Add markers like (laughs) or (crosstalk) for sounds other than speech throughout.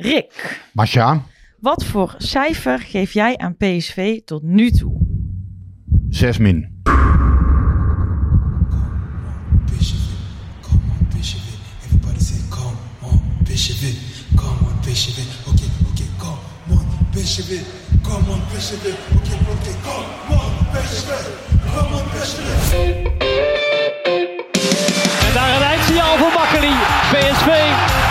Rick, Masja, wat voor cijfer geef jij aan PSV tot nu toe? 6 min. En daar een eindsignaal voor Makkeli. PSV,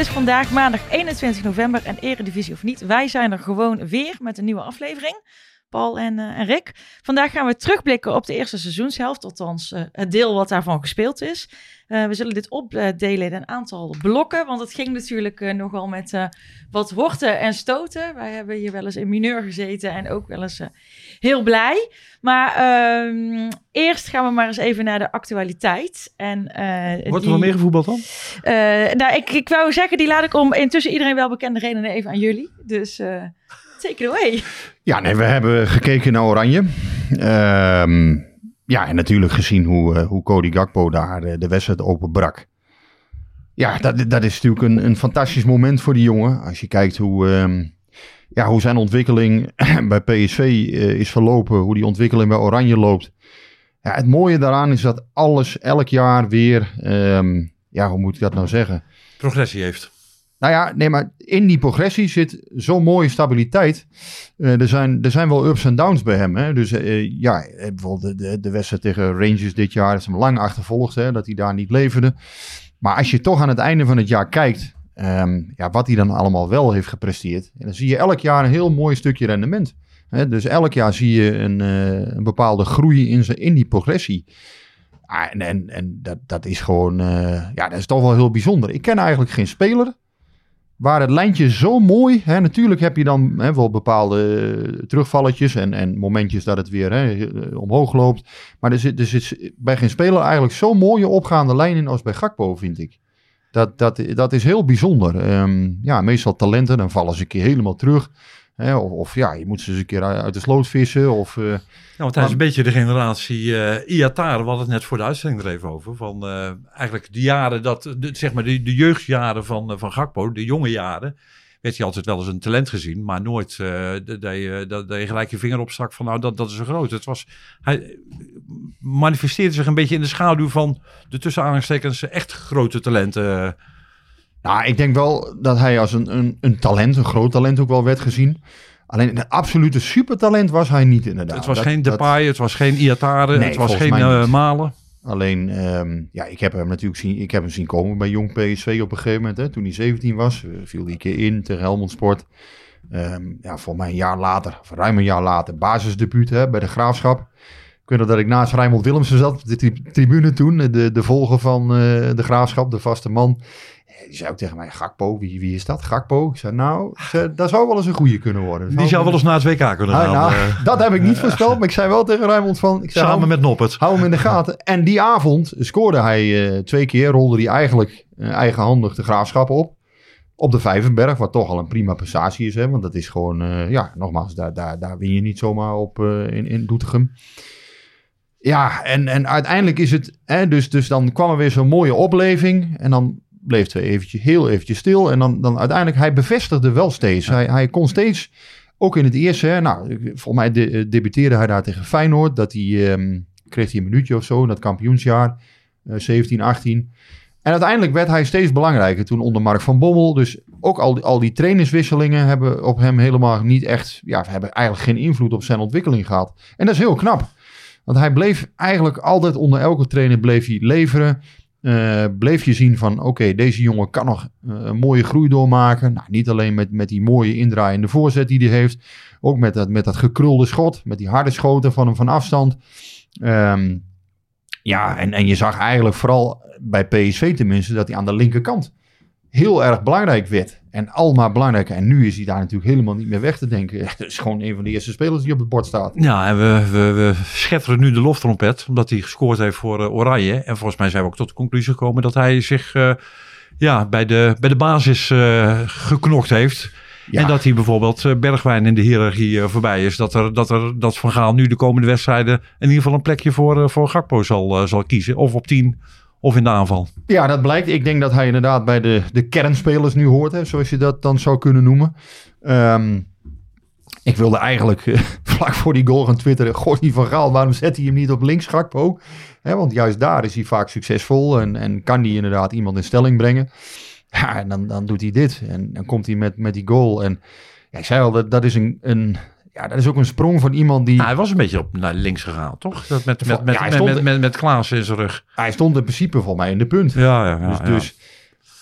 Is vandaag maandag 21 november en Eredivisie of niet, wij zijn er gewoon weer met een nieuwe aflevering. Paul en, eh, Rick. Vandaag gaan we terugblikken op de eerste seizoenshelft, althans eh, het deel wat daarvan gespeeld is. Eh, we zullen dit opdelen in een aantal blokken, want het ging natuurlijk nogal met wat horten en stoten. Wij hebben hier wel eens in mineur gezeten en ook wel eens heel blij. Maar ehm, eerst gaan we maar eens even naar de actualiteit. En, eh, Wordt er die- wel meer gevoetbald dan? eh, nou, ik, ik wou zeggen, die laat ik om intussen iedereen wel bekende redenen even aan jullie. Dus eh take it away. Ja, nee, we hebben gekeken naar Oranje. Ehm, ja, en natuurlijk gezien hoe, eh, hoe Cody Gakpo daar de wedstrijd openbrak. Ja, dat, dat is natuurlijk een, een fantastisch moment voor die jongen. Als je kijkt hoe, ehm, ja, hoe zijn ontwikkeling (clears throat) bij PSV eh, is verlopen, hoe die ontwikkeling bij Oranje loopt. Ja, het mooie daaraan is dat alles elk jaar weer, ehm, ja, hoe moet ik dat nou zeggen? Progressie heeft. Nou ja, nee, maar in die progressie zit zo'n mooie stabiliteit. Eh, er, zijn, er zijn wel ups en downs bij hem. Hè? Dus eh, ja, bijvoorbeeld de, de, de wedstrijd tegen Rangers dit jaar is hem lang achtervolgd, hè, dat hij daar niet leverde. Maar als je toch aan het einde van het jaar kijkt, ehm, ja, wat hij dan allemaal wel heeft gepresteerd, en dan zie je elk jaar een heel mooi stukje rendement. Dus elk jaar zie je een, eh, een bepaalde groei in, zijn, in die progressie. Ah, en en, en dat, dat is gewoon, eh, ja, dat is toch wel heel bijzonder. Ik ken eigenlijk geen speler waar het lijntje zo mooi... Hè, natuurlijk heb je dan hè, wel bepaalde eh, terugvalletjes en, en momentjes dat het weer hè, omhoog loopt. Maar er zit, er zit bij geen speler eigenlijk zo'n mooie opgaande lijn in als bij Gakpo, vind ik. Dat, dat, dat is heel bijzonder. Ehm, ja, meestal talenten, dan vallen ze een keer helemaal terug. Hè, of, of ja, je moet ze eens een keer uit de sloot vissen. Of, eh, Ja, want hij is een beetje de generatie eh Iatar. We hadden het net voor de uitzending er even over. Van eh, eigenlijk de jaren dat, de, zeg maar de, de jeugdjaren van, van Gakpo, de jonge jaren, werd hij altijd wel eens een talent gezien. Maar nooit eh, dat, dat, je, dat, dat je gelijk je vinger opstak van nou, dat, dat is een groot. Het was, hij manifesteerde zich een beetje in de schaduw van de tussen aanhalingstekens echt grote talenten. Nou, ik denk wel dat hij als een, een, een talent, een groot talent ook wel werd gezien. Alleen een absolute supertalent was hij niet inderdaad. het was Dat- geen dat- Depay, het was geen Iatare, Nee, het was geen eh. Malen. Alleen, ehm, ja, ik heb hem natuurlijk zien, ik heb hem zien komen bij Jong PSV op een gegeven moment. Hè, toen hij 17 was, eh, viel hij een keer in tegen Helmond Sport. Ehm, ja, voor mij een jaar later, ruim een jaar later, basisdebuut hè, bij de Graafschap. Weet nog dat ik naast Rijnmond Willemsen zat op de tri- tribune toen. De, de volger van eh, de Graafschap, de vaste man. Eh, Die zei ook tegen mij, Gakpo, wie, wie is dat? Gakpo? Ik zei, nou, zei, dat zou wel eens een goede kunnen worden. Die zou wel eens naar het WK kunnen gaan. nou, eh, dat heb ik niet voorspeld, maar ik zei wel tegen Rijnmond van... Ik zei, samen hou- met Noppert. Hou hem in de gaten. En die avond scoorde hij eh, twee keer. Rolde hij eigenlijk eh, eigenhandig de graafschap op. Op de Vijverberg, wat toch al een prima prestatie is. Hè? Want dat is gewoon, eh, ja, nogmaals, daar, daar, daar win je niet zomaar op eh, in, in Doetinchem. Ja, en, en uiteindelijk is het... Hè, dus, dus dan kwam er weer zo'n mooie opleving. En dan bleef het weer eventjes, heel eventjes stil. En dan, dan uiteindelijk, hij bevestigde wel steeds. Hij, hij kon steeds, ook in het eerste... Hè, nou, volgens mij de, eh, debuteerde hij daar tegen Feyenoord. Dat hij... ehm, kreeg hij een minuutje of zo in dat kampioensjaar, eh 17, 18. En uiteindelijk werd hij steeds belangrijker toen onder Mark van Bommel. Dus ook al die, al die trainerswisselingen hebben op hem helemaal niet echt, ja, hebben eigenlijk geen invloed op zijn ontwikkeling gehad. En dat is heel knap. Want hij bleef eigenlijk altijd onder elke trainer bleef hij leveren. Eh, bleef je zien van, oké, deze jongen kan nog eh, een mooie groei doormaken. Nou, niet alleen met, met die mooie indraaiende voorzet die hij heeft. Ook met dat, met dat gekrulde schot, met die harde schoten van hem van afstand. Ehm, Ja, en, en je zag eigenlijk vooral bij PSV tenminste dat hij aan de linkerkant heel erg belangrijk werd. En al maar belangrijker. En nu is hij daar natuurlijk helemaal niet meer weg te denken. (laughs) Het is gewoon een van de eerste spelers die op het bord staat. Ja, en we, we, we schetteren nu de loftrompet, omdat hij gescoord heeft voor eh, Oranje. En volgens mij zijn we ook tot de conclusie gekomen dat hij zich eh, ja, bij, de, bij de basis eh, geknokt heeft. Ja. En dat hij bijvoorbeeld Bergwijn in de hiërarchie voorbij is. Dat, er, dat, er, dat Van Gaal nu de komende wedstrijden in ieder geval een plekje voor, voor Gakpo zal, zal kiezen. Of op 10 of in de aanval. Ja, dat blijkt. Ik denk dat hij inderdaad bij de, de kernspelers nu hoort, hè, zoals je dat dan zou kunnen noemen. Ehm, ik wilde eigenlijk eh, (laughs) vlak voor die goal gaan twitteren. Goh, die van Gaal, waarom zet hij hem niet op links, Gakpo? Hè, want juist daar is hij vaak succesvol en, en kan hij inderdaad iemand in stelling brengen. Ja, en dan, dan doet hij dit. En dan komt hij met, met die goal. En ja, ik zei al, dat, dat is een, een, ja, dat is ook een sprong van iemand die... Nou, hij was een beetje op naar links gegaan, toch? Dat met, met, met, Ja, met, stond- met, met, met Klaas in zijn rug. Hij stond in principe volgens mij in de punt. Ja, ja, ja. dus, ja. dus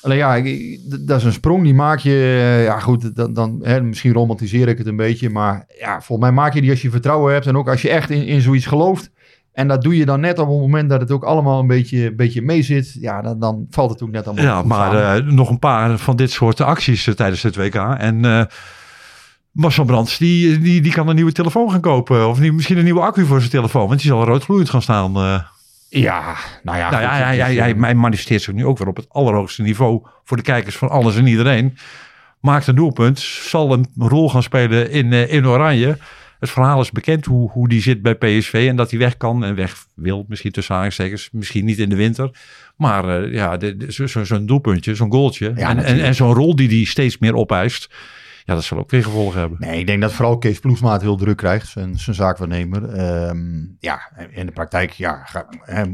alleen ja, dat is een sprong die maak je. eh, Ja, goed, dan, dan hè, misschien romantiseer ik het een beetje, maar ja, volgens mij maak je die als je vertrouwen hebt en ook als je echt in, in zoiets gelooft. En dat doe je dan net op het moment dat het ook allemaal een beetje, beetje mee zit. Ja, dan, dan valt het ook net allemaal Ja, maar eh, nog een paar van dit soort acties eh, tijdens het WK. En eh Marcel Brands, die, die, die kan een nieuwe telefoon gaan kopen. Of die, misschien een nieuwe accu voor zijn telefoon. Want die zal roodgloeiend gaan staan. eh. ja, nou ja. nou ja, hij, hij, hij, eh, hij manifesteert zich nu ook weer op het allerhoogste niveau. Voor de kijkers van alles en iedereen. Maakt een doelpunt. Zal een rol gaan spelen in, eh, in Oranje. Het verhaal is bekend hoe, hoe die zit bij PSV. En dat hij weg kan en weg wil. Misschien tussen aanstekers. Misschien niet in de winter. Maar eh, ja, de- zo- zo- zo'n doelpuntje, zo'n goaltje. Ja, en, en, zo'n rol die hij steeds meer opeist. Ja, dat zal ook weer gevolgen hebben. Nee, ik denk dat vooral Kees Ploesma het heel druk krijgt, zijn, zijn zaakwaarnemer. Ehm, ja, in de praktijk ja, ga-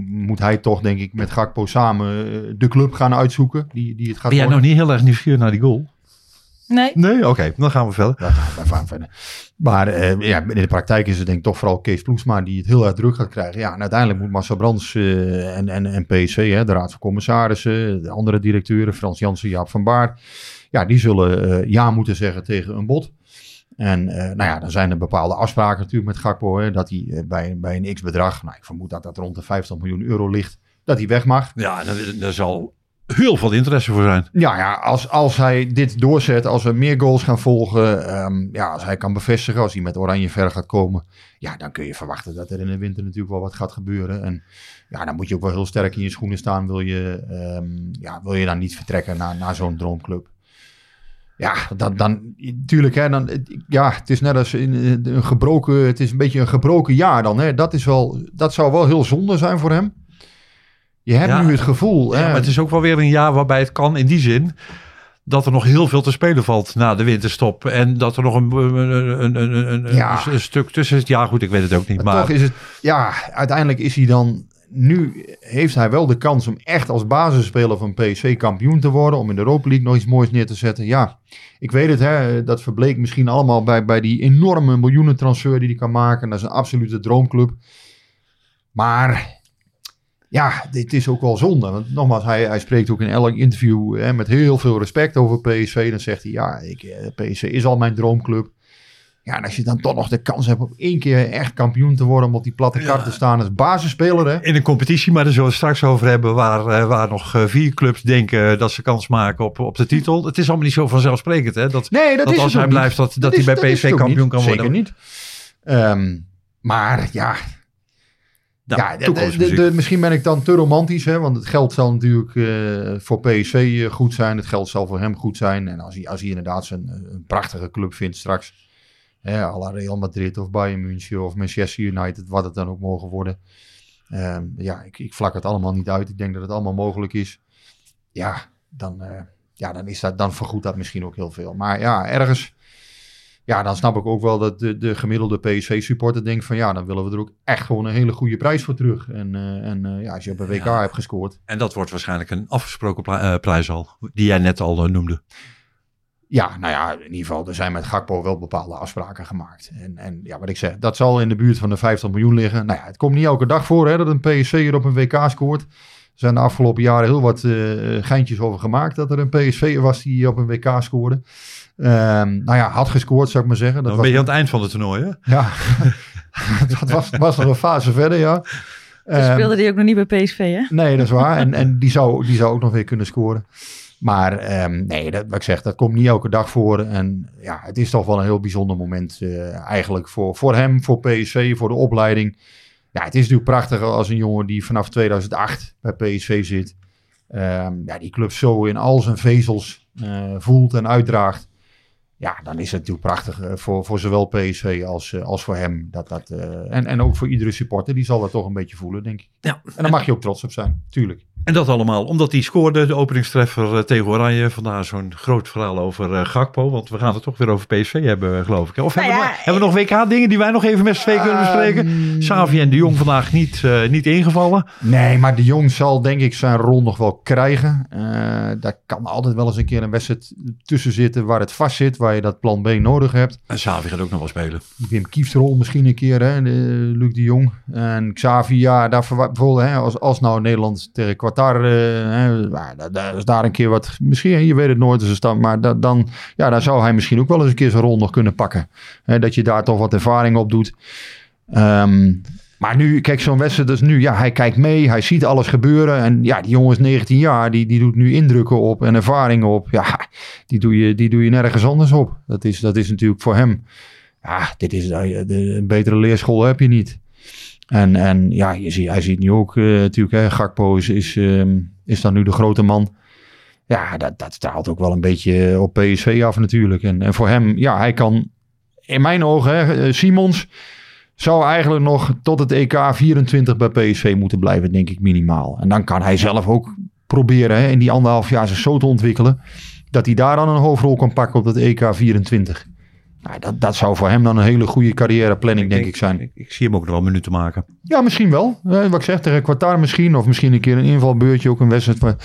moet hij toch, denk ik, met Gakpo samen eh, de club gaan uitzoeken die, die het gaat Ben jij worden. nog niet heel erg nieuwsgierig naar die goal? Nee. Nee? Oké, dan gaan we verder. Ja, daar gaan we verder. Maar eh, ja, in de praktijk is het denk ik toch vooral Kees Ploesma die het heel erg druk gaat krijgen. Ja, en uiteindelijk moet Marcel Brands eh, en, en, en PSV, hè, de Raad van Commissarissen, de andere directeuren, Frans Jansen, Jaap van Baar. Ja, die zullen eh, ja moeten zeggen tegen een bod. En eh, nou ja, dan zijn er bepaalde afspraken natuurlijk met Gakpo. Hè, dat hij bij, bij een x-bedrag, nou ik vermoed dat dat rond de 50 miljoen euro ligt, dat hij weg mag. Ja, daar, daar zal heel veel interesse voor zijn. Ja, ja als, als hij dit doorzet, als er meer goals gaan volgen, ehm, ja, als hij kan bevestigen, als hij met Oranje ver gaat komen, ja, dan kun je verwachten dat er in de winter natuurlijk wel wat gaat gebeuren. En ja, dan moet je ook wel heel sterk in je schoenen staan, wil je, ehm, ja, wil je dan niet vertrekken naar, naar zo'n droomclub. Ja, dan, dan tuurlijk, hè, dan, ja, het is net als in, een gebroken, het is een beetje een gebroken jaar dan, hè. Dat is wel, dat zou wel heel zonde zijn voor hem. Je hebt Ja, nu het gevoel, Ja, hè, maar het is ook wel weer een jaar waarbij het kan in die zin dat er nog heel veel te spelen valt na de winterstop. En dat er nog een, een, een, een, een, Ja. een stuk tussen zit. Ja, goed, ik weet het ook niet. Maar, Maar, toch is het, ja, uiteindelijk is hij dan, nu heeft hij wel de kans om echt als basisspeler van PSV kampioen te worden, om in de Europa League nog iets moois neer te zetten. Ja, ik weet het, hè, dat verbleek misschien allemaal bij, bij die enorme miljoenentransfer die hij kan maken. Dat is een absolute droomclub. Maar ja, dit is ook wel zonde. Want nogmaals, hij, hij spreekt ook in elk interview hè, met heel veel respect over PSV. Dan zegt hij, ja, ik, eh, PSV is al mijn droomclub. Ja, en als je dan toch nog de kans hebt om één keer echt kampioen te worden, om op die platte te staan als basisspeler, hè? in een competitie, maar daar zullen we het straks over hebben, waar, eh, waar nog eh, vier clubs denken dat ze kans maken op, op de titel. Het is allemaal niet zo vanzelfsprekend, hè? Dat, Nee, dat, dat is als hij blijft, dat, dat, is- hij bij PSV kampioen niet. kan worden. Zeker niet. Ehm, maar ja, Nou, ja de- de, toekomstmuziek. de- de- misschien ben ik dan te romantisch, hè, want het geld zal natuurlijk eh, voor PSV eh, goed zijn. Het geld zal voor hem goed zijn. En als hij, als hij inderdaad zijn, eh, een prachtige club vindt straks, hè, à la Real Madrid of Bayern München of Manchester United, wat het dan ook mogen worden. Ehm, ja, ik, ik vlak het allemaal niet uit. Ik denk dat het allemaal mogelijk is. Ja, dan, eh, ja, dan, is dat, dan vergoedt dat misschien ook heel veel. Maar ja, ergens ja, dan snap ik ook wel dat de, de gemiddelde PSV-supporter denkt van ja, dan willen we er ook echt gewoon een hele goede prijs voor terug. En, eh, en eh, ja, als je op een WK Ja. hebt gescoord. En dat wordt waarschijnlijk een afgesproken eh, prijs al, die jij net al noemde. Ja, nou ja, in ieder geval, er zijn met Gakpo wel bepaalde afspraken gemaakt. En, en ja, wat ik zeg, dat zal in de buurt van de 50 miljoen liggen. Nou ja, het komt niet elke dag voor hè, dat een PSV op een WK scoort. Er zijn de afgelopen jaren heel wat eh, geintjes over gemaakt dat er een PSV was die op een WK scoorde. Ehm, nou ja, had gescoord, zou ik maar zeggen. Dat Dan was ben je aan het eind van het toernooi, hè? Ja, (laughs) dat was, was nog een fase verder, ja. Toen Ehm, speelde die ook nog niet bij PSV, hè? Nee, dat is waar. En, en die, zou, die zou ook nog weer kunnen scoren. Maar ehm, nee, dat, wat ik zeg, dat komt niet elke dag voor. En ja, het is toch wel een heel bijzonder moment eh, eigenlijk voor, voor hem, voor PSV, voor de opleiding. Ja, het is natuurlijk prachtig als een jongen die vanaf 2008 bij PSV zit. ehm, ja, die club zo in al zijn vezels eh, voelt en uitdraagt. Ja, dan is het natuurlijk prachtig eh, voor, voor zowel PSV als, eh, als voor hem. Dat, dat, eh, en, en ook voor iedere supporter, die zal dat toch een beetje voelen, denk ik. Ja. En daar mag je ook trots op zijn, tuurlijk. En dat allemaal omdat hij scoorde, de openingstreffer eh, tegen Oranje. Vandaar zo'n groot verhaal over eh, Gakpo. Want we gaan het toch weer over PSV hebben, eh, geloof ik. Of Nou hebben, ja, we, hebben we nog WK-dingen die wij nog even met z'n tweeën kunnen bespreken? Xavi en de Jong vandaag niet, eh, niet ingevallen. Nee, maar de Jong zal denk ik zijn rol nog wel krijgen. Eh, daar kan altijd wel eens een keer een wedstrijd tussen zitten waar het vast zit, waar je dat plan B nodig hebt. En Xavi gaat ook nog wel spelen. Wim Kieft rol misschien een keer, hè, de, Luc de Jong. En Xavi, ja, daar bijvoorbeeld, hè, als, als nou Nederland tegen Qatar, eh, hè, nou, da- da- als daar een keer wat, misschien, je weet het nooit, dus stand, maar da- dan, ja, dan zou hij misschien ook wel eens een keer zijn rol nog kunnen pakken. Dat je daar toch wat ervaring op doet. Ehm, maar nu, kijk, zo'n wedstrijd dus nu, ja, hij kijkt mee, hij ziet alles gebeuren. En ja, die jongen is 19 jaar, die, die doet nu indrukken op en ervaringen op. Ja, die doe je, die doe je nergens anders op. Dat is, dat is natuurlijk voor hem, ja, dit is, eh, een betere leerschool heb je niet. En, en ja, je ziet, hij ziet nu ook eh, natuurlijk, hè, Gakpo is, is, ehm, is dan nu de grote man. Ja, dat, dat ook wel een beetje op PSV af natuurlijk. En, en voor hem, ja, hij kan in mijn ogen, hè, eh, Simons zou eigenlijk nog tot het EK 24 bij PSV moeten blijven, denk ik minimaal. En dan kan hij zelf ook proberen hè, in die anderhalf jaar zich zo te ontwikkelen, dat hij daar dan een hoofdrol kan pakken op dat EK 24. Nou, dat, dat zou voor hem dan een hele goede carrièreplanning, denk ik, zijn. Ik, ik zie hem ook nog wel minuten maken. Ja, misschien wel. Eh, wat ik zeg, tegen Qatar misschien. Of misschien een keer een invalbeurtje. Ook een wedstrijd waar,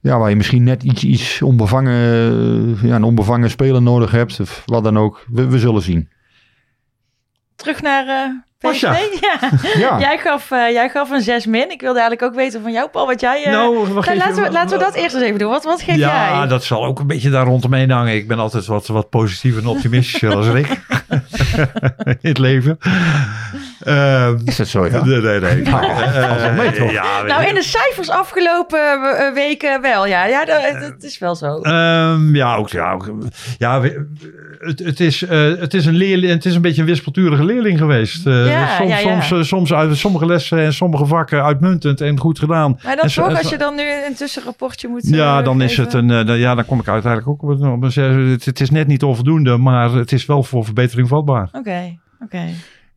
ja, waar je misschien net iets, iets onbevangen, eh, ja, een onbevangen speler nodig hebt. Of wat dan ook. We, we zullen zien. Terug naar eh. Pasja. (laughs) Ja. Ja. Jij, gaf, eh, jij gaf een 6 min. Ik wilde eigenlijk ook weten van jou, Paul, wat jij... eh, Nou, nou, laten, we, laten we dat eerst eens even doen. Wat, wat geef ja, jij? dat zal ook een beetje daar rondom hangen. Ik ben altijd wat, wat positiever en optimistischer als Rick. (laughs) (laughs) In het leven. Ehm, Is dat zo, ja? Nee, nee, nee. Nou, valt wel mee, toch? ja, weet Nou, in de cijfers afgelopen eh, weken wel. Ja, ja dat, dat is wel zo. Ehm, ja, ook, ja, ook, ja het, het, is, eh, het, is een leerling, het is een beetje een wispelturige leerling geweest. Eh, Ja, soms, ja, ja. Soms, eh, soms uit sommige lessen en sommige vakken uitmuntend en goed gedaan. Maar zo- toch, en als je dan nu een tussenrapportje moet Ja, eh, dan is het een. eh, dan- ja, dan kom ik uiteindelijk ook op een. het, het is net niet onvoldoende, maar het is wel voor verbetering vatbaar. Oké, oké.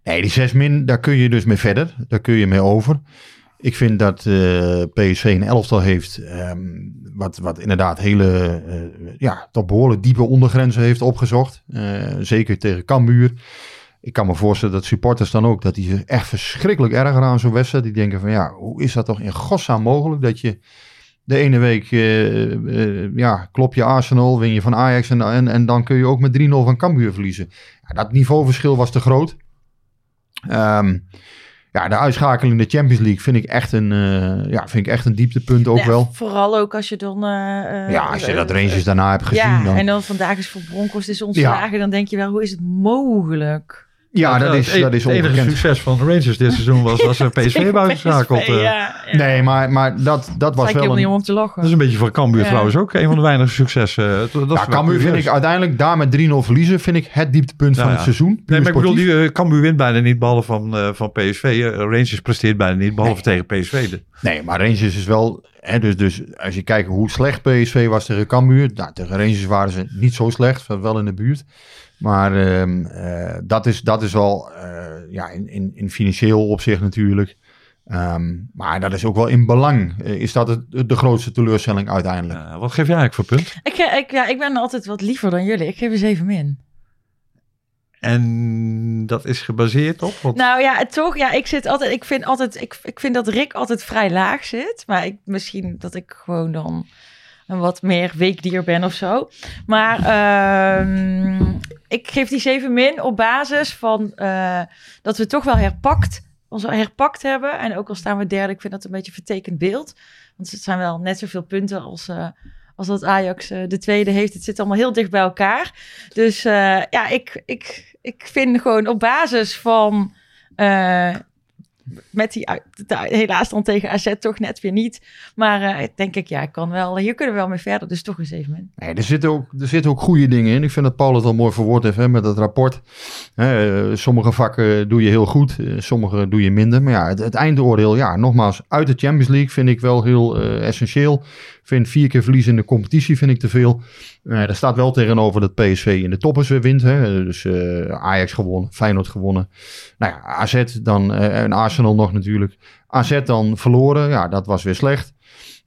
Nee, die 6 min, daar kun je dus mee verder. Daar kun je mee over. Ik vind dat eh, PSV een elftal heeft. ehm, wat, wat inderdaad hele. eh, ja, toch behoorlijk diepe ondergrenzen heeft opgezocht. Eh, zeker tegen Cambuur. Ik kan me voorstellen dat supporters dan ook. dat die zich echt verschrikkelijk erger aan zo'n wedstrijd. Die denken van ja, hoe is dat toch in godsnaam mogelijk. dat je. De ene week ja, klop je Arsenal, win je van Ajax en, en, en dan kun je ook met 3-0 van Cambuur verliezen. Ja, dat niveauverschil was te groot. Ehm, ja, de uitschakeling in de Champions League vind ik echt een, eh, ja, vind ik echt een dieptepunt ook Ja, wel. Vooral ook als je dan... eh, Ja, als je dat Rangers daarna hebt gezien. Ja, dan, en dan vandaag is voor Broncos is ontslagen. Dan denk je wel, hoe is het mogelijk? Ja, dat is, het, dat is het enige succes van de Rangers dit seizoen was als ze (laughs) PSV eh. ja, ja. Nee, maar, maar dat, dat was wel helemaal niet een... om te lachen. Dat is een beetje voor Cambuur Ja. trouwens ook. Een van de weinige successen. Eh, Dat, dat is Ja, wel Cambuur vind ik uiteindelijk daar met 3-0 verliezen, vind ik het dieptepunt Ja, van ja. het seizoen. Nee, maar ik bedoel, die, eh, Cambuur wint bijna niet, behalve van, eh, van PSV. Rangers presteert bijna niet, behalve tegen PSV. De- Nee, maar Rangers is wel... Hè, dus, dus als je kijkt hoe slecht PSV was tegen Cambuur... Nou, tegen Rangers waren ze niet zo slecht, wel in de buurt. Maar ehm, eh, dat, is, dat is wel eh, ja, in, in, in financieel opzicht natuurlijk. Ehm, maar dat is ook wel in belang. eh, is dat het, de grootste teleurstelling uiteindelijk. Wat geef jij eigenlijk voor punt? Ik, ik, ja, ik ben altijd wat liever dan jullie. Ik geef een 7 min. En dat is gebaseerd op? Want, Nou ja, toch. Ja, ik zit altijd. Ik vind altijd. Ik, ik vind dat Rick altijd vrij laag zit. Maar ik, misschien dat ik gewoon dan een wat meer weekdier ben of zo. Maar ehm, ik geef die 7 min op basis van eh, dat we toch wel herpakt. Ons herpakt hebben. En ook al staan we derde, ik vind dat een beetje vertekend beeld. Want het zijn wel net zoveel punten als, eh, als dat Ajax eh, de tweede heeft. Het zit allemaal heel dicht bij elkaar. Dus ja, ik, ik, ik vind gewoon op basis van met die helaas dan tegen AZ toch net weer niet. Maar eh, denk ik, ja, kan wel, hier kunnen we wel mee verder. Dus toch een 7 min. Nee, er zitten, ook, er zitten ook goede dingen in. Ik vind dat Paul het al mooi verwoord heeft hè, met het rapport. Eh, sommige vakken doe je heel goed, eh, sommige doe je minder. Maar ja, het, eindoordeel, ja, nogmaals, uit de Champions League vind ik wel heel essentieel. Vind vier keer verliezen in de competitie vind ik te veel. Eh daar staat wel tegenover dat PSV in de toppers weer wint. Hè. Dus eh, Ajax gewonnen, Feyenoord gewonnen. Nou ja, AZ dan, eh, en Arsenal nog natuurlijk. AZ dan verloren, ja, dat was weer slecht.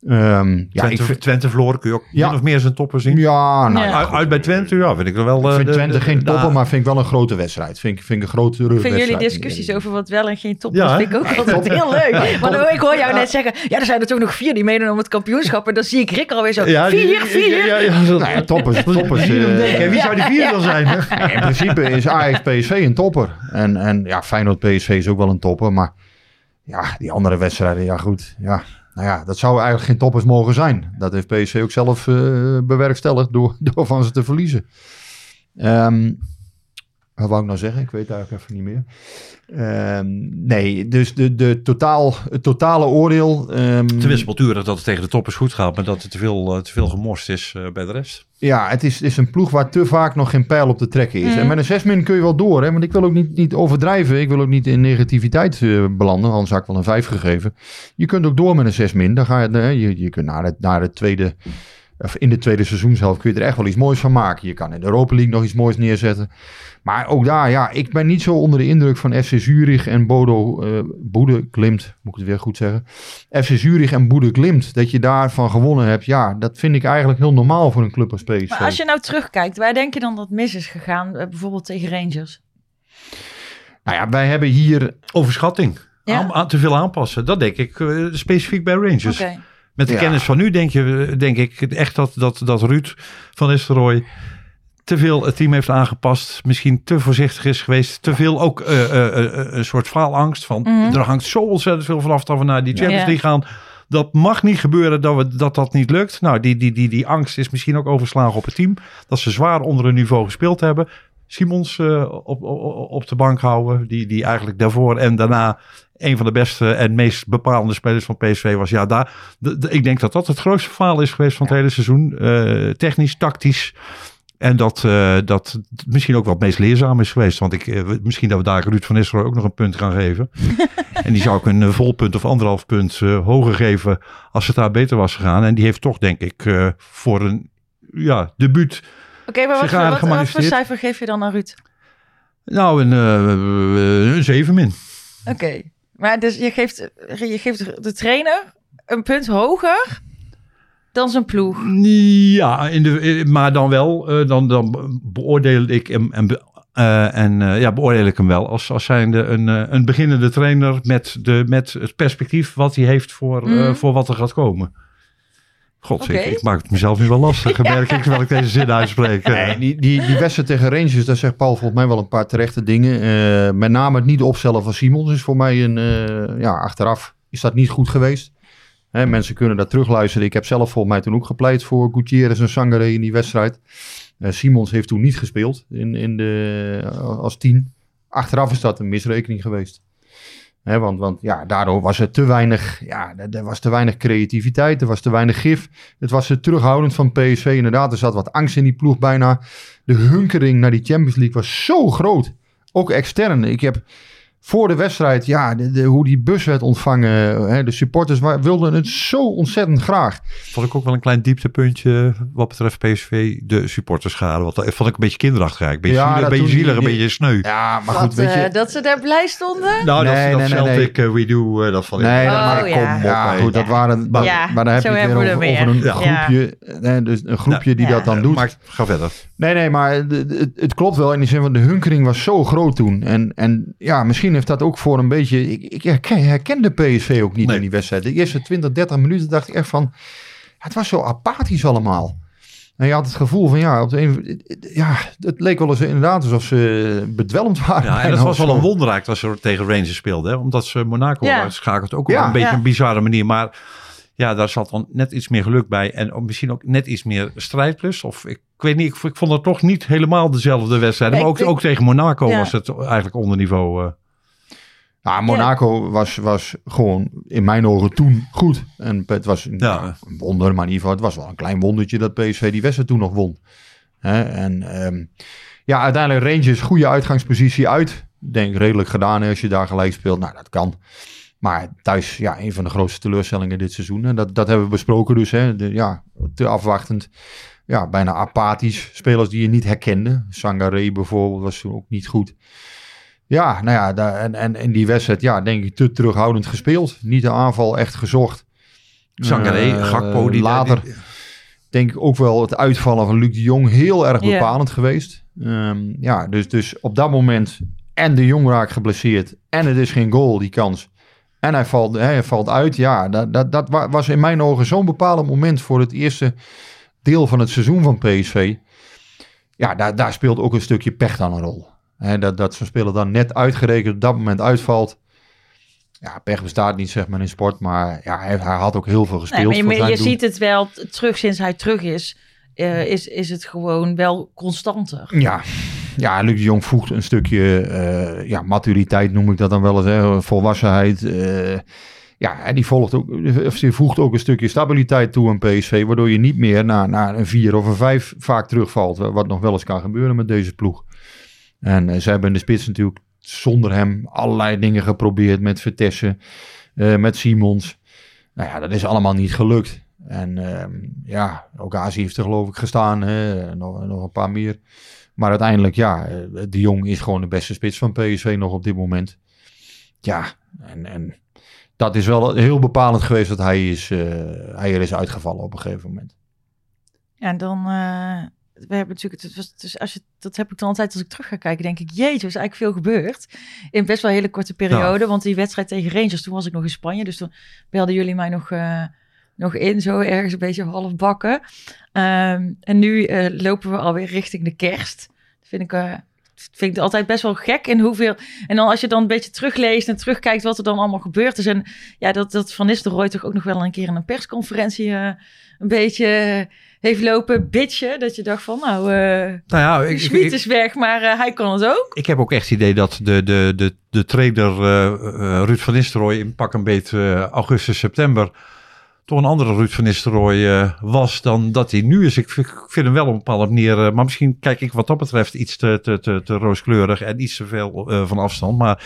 Ehm, ja, Twente, ik vind, Twente verloren kun je ook Ja. min of meer zijn toppen zien. ja, nou, Ja. Uit, uit bij Twente, ja, vind ik er wel. ik eh, vind de- Twente de- geen de- nou, maar vind ik wel een grote wedstrijd. Vind ik, vind ik een grote Ik vind wedstrijd. jullie discussies over wat wel en geen top Ja, vind ik ook altijd heel leuk. Maar dan- ik hoor jou net zeggen, ja, er zijn er toch nog vier die meedoen om het kampioenschap. En dan zie ik Rick alweer zo, Ja, vier, die- vier. Ja, ja, Nou ja, toppers. (laughs) toppers eh, Wie zou die vier dan zijn? (laughs) in principe is Ajax PSV een topper. En, en ja, Feyenoord PSV is ook wel een topper. Maar ja, die andere wedstrijden, ja goed. Ja, nou ja, dat zou eigenlijk geen toppers mogen zijn. Dat heeft PSV ook zelf eh, bewerkstelligd door, (laughs) door van ze te verliezen. Ehm, wat wou ik nou zeggen? Ik weet het eigenlijk even niet meer. Ehm, nee, dus de, de totaal, het totale oordeel. ehm, Het is natuurlijk dat het tegen de toppers goed gaat, maar dat er te veel, eh, te veel gemorst is eh, bij de rest. Ja, het is, het is een ploeg waar te vaak nog geen pijl op te trekken is. Mm. En met een zesmin kun je wel door, hè? want ik wil ook niet, niet overdrijven. Ik wil ook niet in negativiteit eh, belanden, anders had ik wel een vijf gegeven. Je kunt ook door met een zesmin. Dan ga je, je, je kunt naar het, naar het tweede, of in de tweede seizoenshelft kun je er echt wel iets moois van maken. Je kan in de Europa League nog iets moois neerzetten. Maar ook daar, ja, ik ben niet zo onder de indruk van FC Zurich en Bodo eh Boede Klimt, moet ik het weer goed zeggen. FC Zurich en Boede Klimt, dat je daarvan gewonnen hebt, ja, dat vind ik eigenlijk heel normaal voor een club als PSV. Maar als je nou terugkijkt, waar denk je dan dat mis is gegaan? eh, Bijvoorbeeld tegen Rangers. Nou ja, wij hebben hier. Overschatting. Ja? Aan, aan- te veel aanpassen. Dat denk ik eh, specifiek bij Rangers. Oké. Met de Ja. kennis van nu denk, je, denk ik echt dat, dat, dat Ruud van Nistelrooy te veel het team heeft aangepast. Misschien te voorzichtig is geweest. Te veel ook eh, eh, eh, een soort faalangst van Mhm. er hangt zo ontzettend veel vanaf dat we naar die Champions Ja. League gaan. Dat mag niet gebeuren dat we, dat, dat niet lukt. Nou, die, die, die, die angst is misschien ook overslagen op het team. Dat ze zwaar onder hun niveau gespeeld hebben. Simons eh, op, op, op de bank houden. Die, die eigenlijk daarvoor en daarna een van de beste en meest bepalende spelers van PSV was. Ja, daar, ik denk dat dat het grootste faal is geweest van het hele seizoen. Eh, technisch, tactisch. En dat, eh, dat misschien ook wel het meest leerzaam is geweest. Want ik, misschien dat we daar Ruud van Nistelrooy ook nog een punt gaan geven. (laughs) en die zou ik een eh, vol punt of anderhalf punt hoger geven als het daar beter was gegaan. En die heeft toch, denk ik, voor een ja, debuut. Oké, maar wat, voor- wat, wat voor gemanifesteerd. cijfer geef je dan aan Ruud? Nou, een, eh, een 7 min. Oké. Maar dus je geeft, je geeft de trainer een punt hoger dan zijn ploeg. Ja, in de, in- maar dan wel, eh, dan, dan beoordeel ik hem en, be- eh, en eh, ja, beoordeel ik hem wel als, als zijnde een, eh, een beginnende trainer met, de, met het perspectief wat hij heeft voor, eh, Mhm. voor wat er gaat komen. God, Oké. ik, ik maak het mezelf nu wel lastig, (laughs) merk ik, terwijl ik deze zin uitspreek. Eh, Nee, die, die, die wedstrijd tegen Rangers, daar zegt Paul volgens mij wel een paar terechte dingen. Eh, met name het niet opstellen van Simons is voor mij een. eh, ja, achteraf is dat niet goed geweest. Hè, mensen kunnen daar terugluisteren. Ik heb zelf volgens mij toen ook gepleit voor Gutierrez en Sangare in die wedstrijd. Eh, Simons heeft toen niet gespeeld in, in de, als tien. Achteraf is dat een misrekening geweest. Want, want ja, daardoor was er te weinig, ja, er, was te weinig creativiteit, er was te weinig gif. Het was te terughoudend van PSV inderdaad. Er zat wat angst in die ploeg bijna. De hunkering naar die Champions League was zo groot. Ook extern. Ik heb voor de wedstrijd, ja, de, de- hoe die bus werd ontvangen. Hè, de supporters wilden het zo ontzettend graag. Vond ik ook wel een klein dieptepuntje wat betreft PSV, de supporterschade. Want dat vond ik een beetje kinderachtig eigenlijk. Een beetje Ja, zielig, een beetje, zielig, een die- beetje sneu. Ja, maar Wat, goed, weet je. eh, dat ze daar blij stonden? Nou, dat, Nee, dat nee, nee, Celtic, eh, We Do, eh, dat vond ik... Nee, Oh, maar ja. kom op. Ja, goed, dat waren. Maar, Ja, maar dan heb zo je het weer we over, er over een groepje. dus een groepje die Ja. dat dan doet. Maar ga verder. Nee, nee, maar de- de- het, het klopt wel in die zin van de hunkering was zo groot toen. En, en ja, misschien heeft dat ook voor een beetje... Ik, ik herken, herkende PSV ook niet Nee. in die wedstrijd. De eerste 20, 30 minuten dacht ik echt van... het was zo apathisch allemaal. En je had het gevoel van ja, op de een, ja het leek wel eens inderdaad alsof ze bedwelmd waren. Ja, en (laughs) dat was wel een wonder eigenlijk dat ze tegen Rangers speelden. Hè? Omdat ze Monaco Ja. uitschakelt. Ook Ja. op een beetje Ja. een bizarre manier. Maar ja, daar zat dan net iets meer geluk bij. En misschien ook net iets meer strijdlust. Of ik, ik weet niet, ik, ik vond het toch niet helemaal dezelfde wedstrijd. Maar ook, ook tegen Monaco Ja. was het eigenlijk onder niveau. eh. Nou, Monaco was, was gewoon in mijn ogen toen goed. En het was een, Ja. een wonder, maar in ieder geval, het was wel een klein wondertje dat PSV die wedstrijd toen nog won. Hè, en ehm, ja, uiteindelijk Rangers, goede uitgangspositie uit. Denk redelijk gedaan hè, als je daar gelijk speelt. Nou, dat kan. Maar thuis, ja, een van de grootste teleurstellingen dit seizoen. En dat, dat hebben we besproken dus. Hè, de, ja, te afwachtend. Ja, bijna apathisch. Spelers die je niet herkende. Sangaré bijvoorbeeld was toen ook niet goed. Ja, nou ja, daar, en, en in die wedstrijd, ja, denk ik te terughoudend gespeeld. Niet de aanval echt gezocht. Sangaré, Eh, Gakpo. Die, later die- denk ik ook wel het uitvallen van Luc de Jong heel erg bepalend geweest. Ehm, ja, dus, dus op dat moment en de Jong raakt geblesseerd en het is geen goal, die kans. En hij valt, hij valt uit. Ja, dat, dat, dat wa- was in mijn ogen zo'n bepalend moment voor het eerste deel van het seizoen van PSV. Ja, daar, daar speelt ook een stukje pech dan een rol. Hè, dat, dat zo'n speler dan net uitgerekend op dat moment uitvalt. Ja, pech bestaat niet, zeg maar, in sport. Maar ja, hij, hij had ook heel veel gespeeld. Nee, maar je, ziet het wel terug sinds hij terug is. eh, is, is het gewoon wel constanter. Ja, ja Luc de Jong voegt een stukje eh, ja, maturiteit, noem ik dat dan wel eens, hè, volwassenheid. eh, ja, en die, volgt ook, of die voegt ook een stukje stabiliteit toe aan PSV, waardoor je niet meer naar, naar een 4 of een 5 vaak terugvalt, wat nog wel eens kan gebeuren met deze ploeg. En eh, ze hebben in de spits natuurlijk zonder hem allerlei dingen geprobeerd met Vertessen, eh, met Simons. Nou ja, dat is allemaal niet gelukt. En ehm, ja, Okazi heeft er geloof ik gestaan, hè, nog, nog een paar meer. Maar uiteindelijk, ja, eh, de Jong is gewoon de beste spits van PSV nog op dit moment. Ja, en, en dat is wel heel bepalend geweest dat hij, is, hij er is uitgevallen op een gegeven moment. En dan... we hebben natuurlijk... Het was, dus als je, dat heb ik dan altijd als ik terug ga kijken, denk ik... Jeetje, er is eigenlijk veel gebeurd. In best wel een hele korte periode. Want die wedstrijd tegen Rangers, toen was ik nog in Spanje. Dus toen belden jullie mij nog... eh, nog in, zo ergens een beetje half bakken. Ehm, en nu eh, lopen we alweer richting de kerst. Dat vind ik, eh, vind ik altijd best wel gek. En hoeveel. En dan als je dan een beetje terugleest en terugkijkt wat er dan allemaal gebeurd is. En ja, dat, dat Van Nistelrooy toch ook nog wel een keer in een persconferentie een beetje heeft lopen bitchen. Dat je dacht van, nou, eh nou ja, ik, is weg, maar eh, hij kan het ook. ik heb ook echt het idee dat de, de, de, de trainer eh, Ruud van Nistelrooy in pak een beet eh, augustus, september toch een andere Ruud van Nistelrooy was dan dat hij nu is. Ik vind, ik vind hem wel op een bepaalde manier, maar misschien kijk ik wat dat betreft iets te, te, te, te rooskleurig en iets te veel van afstand. Maar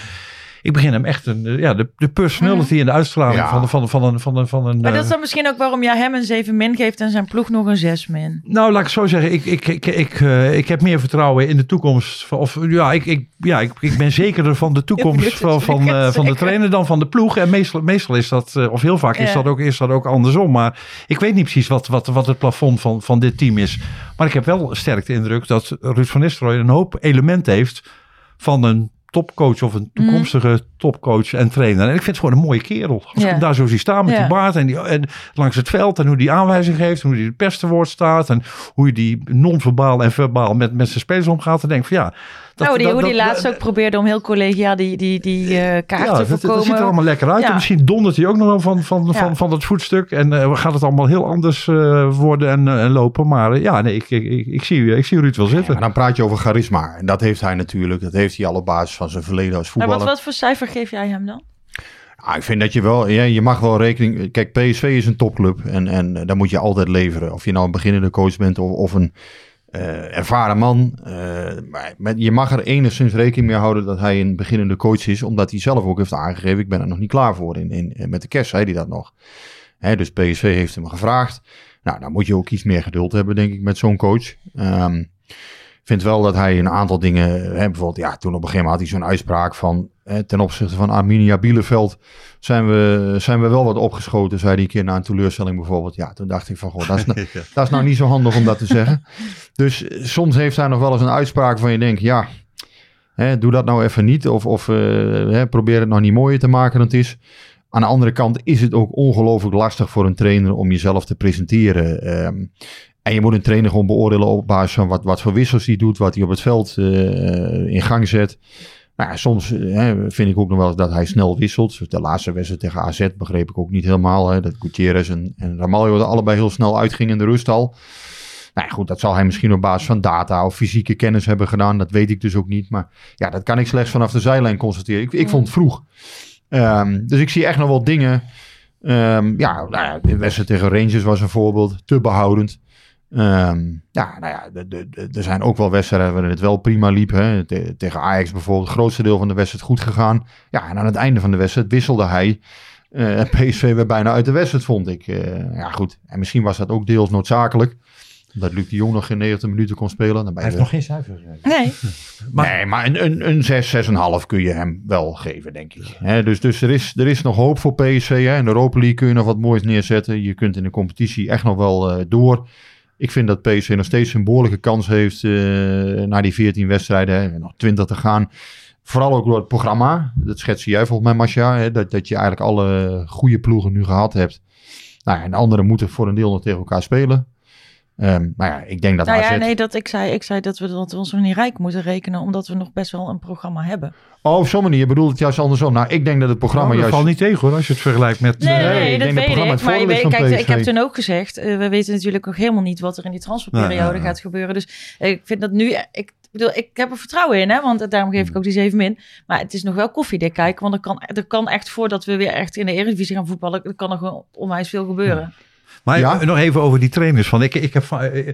ik begin hem echt een, eh, ja, de, de personality en de uitstraling Ja. van, van, van, een, van, een, van een. Maar dat eh, is dan misschien ook waarom jij hem een 7 min geeft en zijn ploeg nog een 6 min. Nou, laat ik zo zeggen. Ik, ik, ik, ik, eh, ik heb meer vertrouwen in de toekomst. Of ja, ik, ik, ja, ik, ik ben zekerder van de (laughs) toekomst van, van, eh, van de trainer dan van de ploeg. En meestal, meestal is dat, eh, of heel vaak is, dat ook, is dat ook andersom. Maar ik weet niet precies wat, wat, wat het plafond van, van dit team is. Maar ik heb wel sterk de indruk dat Ruud van Nistelrooy een hoop elementen heeft van een topcoach of een toekomstige topcoach en trainer. En ik vind het gewoon een mooie kerel. Als ik hem daar zo zie staan met Ja. die baard en, die, en langs het veld en hoe die aanwijzing geeft, en hoe die het pers te woord staat en hoe je die non-verbaal en verbaal met, met zijn spelers omgaat. Dan denk ik van ja. dat- nou, die, dat- hoe die dat- laatst ook probeerde om heel collegiaal die, die, die eh, kaart ja, te dat, dat voorkomen. ziet er allemaal lekker uit. Ja. En misschien dondert hij ook nog wel van, van, Ja. van, van dat voetstuk. En eh, gaat het allemaal heel anders eh, worden en, eh, en lopen. Maar ja, nee, ik, ik, ik, ik zie, ik zie Ruud wel Ja, zitten. maar dan praat je over charisma. En dat heeft hij natuurlijk. Dat heeft hij al op basis van zijn verleden als Maar voetballer. wat, wat voor cijfer geef jij hem dan? Ah, ik vind dat je wel, ja, je mag wel rekening. Kijk, PSV is een topclub en, en daar moet je altijd leveren. Of je nou een beginnende coach bent of, of een eh, ervaren man. Eh, maar met, je mag er enigszins rekening mee houden dat hij een beginnende coach is, omdat hij zelf ook heeft aangegeven: ik ben er nog niet klaar voor. In, in, met de kerst zei hij dat nog. Hè, dus PSV heeft hem gevraagd. Nou, dan moet je ook iets meer geduld hebben, denk ik, met zo'n coach. Ehm, vind wel dat hij een aantal dingen, hè, bijvoorbeeld, ja, toen op een gegeven moment had hij zo'n uitspraak van, hè, ten opzichte van Arminia Bielefeld, zijn we, zijn we wel wat opgeschoten, zei hij een keer na een teleurstelling bijvoorbeeld. Ja, toen dacht ik van, goh, dat is, (laughs) nou, dat is nou niet zo handig om dat te zeggen. Dus eh, soms heeft hij nog wel eens een uitspraak van je denkt, ja, hè, doe dat nou even niet. Of, of eh, hè, probeer het nog niet mooier te maken dan het is. Aan de andere kant is het ook ongelooflijk lastig voor een trainer om jezelf te presenteren. Ehm, en je moet een trainer gewoon beoordelen op basis van wat, wat voor wissels hij doet, wat hij op het veld eh, in gang zet. Nou ja, soms eh, hè, vind ik ook nog wel eens dat hij snel wisselt. De laatste wedstrijd tegen AZ begreep ik ook niet helemaal. Hè, dat Gutierrez en, en Ramaljo er allebei heel snel uitgingen in de rust al. Nou ja, goed, dat zal hij misschien op basis van data of fysieke kennis hebben gedaan. Dat weet ik dus ook niet. Maar ja, dat kan ik slechts vanaf de zijlijn constateren. Ik, ik vond het vroeg. Ehm, dus ik zie echt nog wel dingen. Ehm, ja, nou ja, de wedstrijd tegen Rangers was een voorbeeld. Te behoudend. Ehm, ja, nou ja, de- de- de- er zijn ook wel wedstrijden waarin het wel prima liep. Hè. Te- tegen Ajax bijvoorbeeld, het grootste deel van de wedstrijd goed gegaan. Ja, en aan het einde van de wedstrijd wisselde hij. eh, (laughs) en PSV werd bijna uit de wedstrijd, vond ik. Eh, ja, goed. En misschien was dat ook deels noodzakelijk. Dat Luc de Jong nog geen 90 minuten kon spelen. Dan ben Hij heeft nog geen cijfer. Nee, (laughs) Maar- nee, maar een, een, een 6, 6,5 kun je hem wel geven, denk ik. Hè, dus dus er, is, er is nog hoop voor PSV. Hè. In de Europa League kun je nog wat moois neerzetten. Je kunt in de competitie echt nog wel eh, door. Ik vind dat PSV nog steeds een behoorlijke kans heeft eh na die 14 wedstrijden. Hè. Nog 20 te gaan. Vooral ook door het programma. Dat schetste jij volgens mij, Masja. Hè, dat, dat je eigenlijk alle goede ploegen nu gehad hebt. Nou en de anderen moeten voor een deel nog tegen elkaar spelen. Ehm nou ja, ik denk dat nou ja, nee, dat ik zei, ik zei dat we, dat we ons nog niet rijk moeten rekenen, omdat we nog best wel een programma hebben. Oh, op zo'n manier. Je bedoelt het juist andersom. Nou, ik denk dat het programma Nou, dat juist... valt niet tegen hoor, als je het vergelijkt met... Nee, eh, nee, nee, nee, ik dat weet programma ik. het Maar je weet, van kijk, ik heb toen ook gezegd, eh, we weten natuurlijk nog helemaal niet wat er in die transferperiode gaat gebeuren. Dus eh, ik vind dat nu, ik bedoel, ik heb er vertrouwen in, hè, want daarom geef ik ook die 7 min. Maar het is nog wel koffiedik kijken, want er kan, er kan echt voordat we weer echt in de Eredivisie gaan voetballen, er kan nog onwijs veel gebeuren. Maar Ja? nog even over die trainers. Van, ik, ik, heb, eh,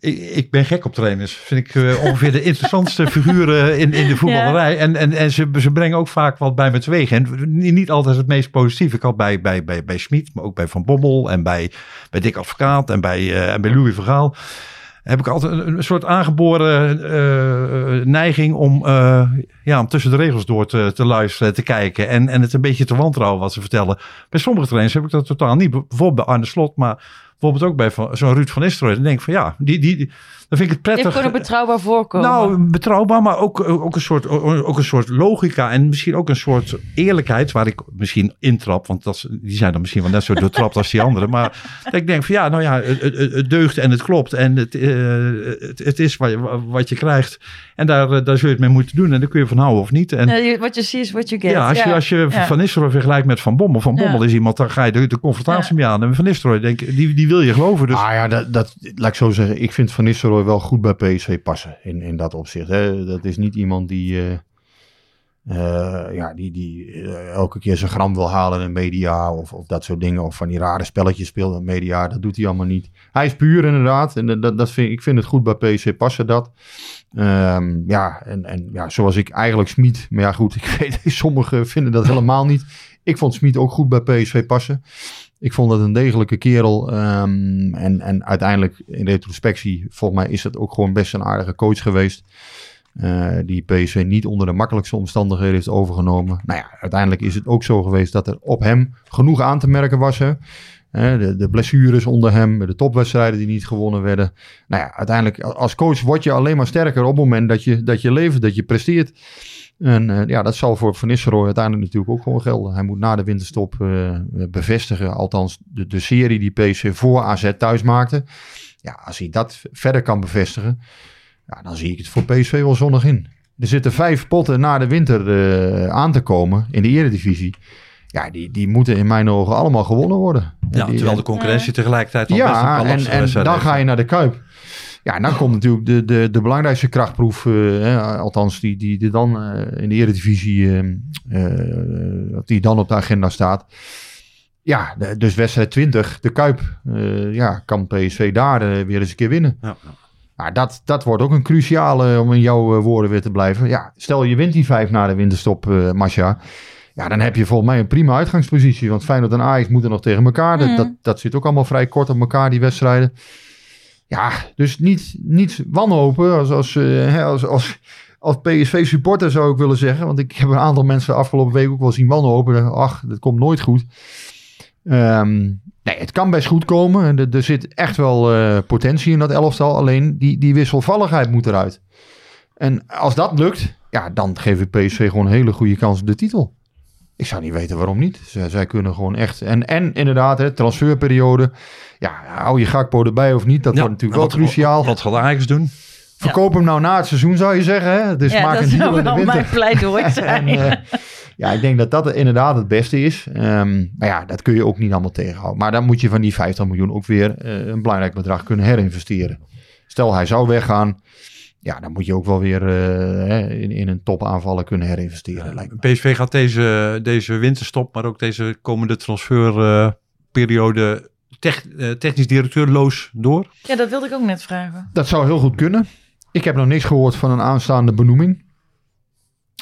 ik, ik ben gek op trainers. Vind ik eh, ongeveer de interessantste (laughs) figuren in, in de voetballerij. En, en, en ze, ze brengen ook vaak wat bij me teweeg. En niet niet altijd het meest positief. Ik had bij, bij, bij, bij Schmid, maar ook bij Van Bommel en bij, bij Dick Advocaat en bij, eh, en bij Louis Vergaal. Heb ik altijd een, een soort aangeboren eh, neiging om, eh, ja, om tussen de regels door te, te luisteren, te kijken. En, en het een beetje te wantrouwen wat ze vertellen. Bij sommige trainers heb ik dat totaal niet. Bijvoorbeeld bij Arne Slot, maar bijvoorbeeld ook bij zo'n Ruud van Nistelrooy. Dan denk ik van ja, die, die- dan vind ik het Het prettig. gewoon een betrouwbaar voorkomen. Nou, betrouwbaar, maar ook, ook, een soort, ook een soort logica en misschien ook een soort eerlijkheid waar ik misschien intrap. Want dat, die zijn dan misschien wel net zo doortrapt als die anderen. Maar dat ik denk van ja, nou ja, het, het, het deugt en het klopt en het, eh, het, het is wat je, wat je krijgt. En daar, eh, daar zul je het mee moeten doen en daar kun je van houden of niet. En, Wat je ziet is wat je get. ja, als je, als je Ja. Van Nistelrooy vergelijkt met Van Bommel. Van Bommel Ja. is iemand, daar ga je de, de confrontatie Ja. mee aan. En Van Nistelrooy, denk, ik, die, die wil je geloven. Dus Ah ja, dat, dat, laat ik zo zeggen. Ik vind Van Nistelrooy wel goed bij PSV passen in, in dat opzicht. Hè. Dat is niet iemand die, eh, eh, ja, die, die eh, elke keer zijn gram wil halen in media of, of dat soort dingen. Of van die rare spelletjes speelt in media. Dat doet hij allemaal niet. Hij is puur inderdaad. En dat, dat vind, ik vind het goed bij PSV passen dat. Ehm, ja, en, en ja, zoals ik eigenlijk Smit. Maar ja, goed, (laughs) ik weet, sommigen vinden dat helemaal niet. Ik vond Smit ook goed bij PSV passen. Ik vond dat een degelijke kerel. ehm, en, en uiteindelijk in retrospectie, volgens mij is het ook gewoon best een aardige coach geweest. eh, die PSV niet onder de makkelijkste omstandigheden heeft overgenomen. Nou ja, uiteindelijk is het ook zo geweest dat er op hem genoeg aan te merken was. Hè. Eh, de, de blessures onder hem, de topwedstrijden die niet gewonnen werden. Nou ja, uiteindelijk als coach word je alleen maar sterker op het moment dat je, dat je levert, dat je presteert. En eh, ja, dat zal voor Van Nistelrooy uiteindelijk natuurlijk ook gewoon gelden. Hij moet na de winterstop eh, bevestigen, althans de, de serie die PSV voor AZ thuis maakte. Ja, als hij dat verder kan bevestigen, ja, dan zie ik het voor PSV wel zonnig in. Er zitten vijf potten na de winter eh, aan te komen in de eredivisie. Ja, die, die moeten in mijn ogen allemaal gewonnen worden. ja, Die- terwijl de concurrentie tegelijkertijd al best een ja, en, en dan ga je naar de Kuip. Ja, en dan komt natuurlijk de, de, de belangrijkste krachtproef, eh, hè, althans die, die, die dan eh, in de Eredivisie, eh, eh, die dan op de agenda staat. Ja, de- dus wedstrijd 20, de Kuip. eh, ja, kan PSV daar weer eens een keer winnen. Ja, dat, dat wordt ook een cruciale, om in jouw woorden weer te blijven. Ja, stel je wint die vijf na de winterstop, eh Masja. Ja, dan heb je volgens mij een prima uitgangspositie. Want Feyenoord en Ajax moeten nog tegen elkaar. Dat, dat, dat zit ook allemaal vrij kort op elkaar, die wedstrijden. Ja, dus niet, niet wanhopen als, als, eh, hè, als, als, als PSV-supporter zou ik willen zeggen. Want ik heb een aantal mensen afgelopen week ook wel zien wanhopen. Ach, dat komt nooit goed. Ehm, nee, het kan best goed komen. En Er, er zit echt wel eh, potentie in dat elftal. Alleen die, die wisselvalligheid moet eruit. En als dat lukt, ja, dan geef ik PSV gewoon een hele goede kans op de titel. Ik zou niet weten waarom niet. Zij, zij kunnen gewoon echt. En, en inderdaad, hè, transferperiode. Ja, hou je Gakpo erbij of niet? Dat Ja, wordt natuurlijk wel wat- cruciaal. Wat gaat Ajax doen? Verkoop hem nou na het seizoen, zou je zeggen. Hè? Dus ja, maak dat een deal zou in de mijn winter. pleidooi (laughs) zijn. En, eh, Ja, ik denk dat dat inderdaad het beste is. Ehm, maar ja, dat kun je ook niet allemaal tegenhouden. Maar dan moet je van die 50 miljoen ook weer eh, een belangrijk bedrag kunnen herinvesteren. Stel hij zou weggaan, ja, dan moet je ook wel weer eh, hè, in, in een topaanvallen kunnen herinvesteren. lijkt me. PSV gaat deze, deze winterstop, maar ook deze komende transferperiode tech- eh, technisch directeurloos door. Ja, dat wilde ik ook net vragen. Dat zou heel goed kunnen. Ik heb nog niks gehoord van een aanstaande benoeming.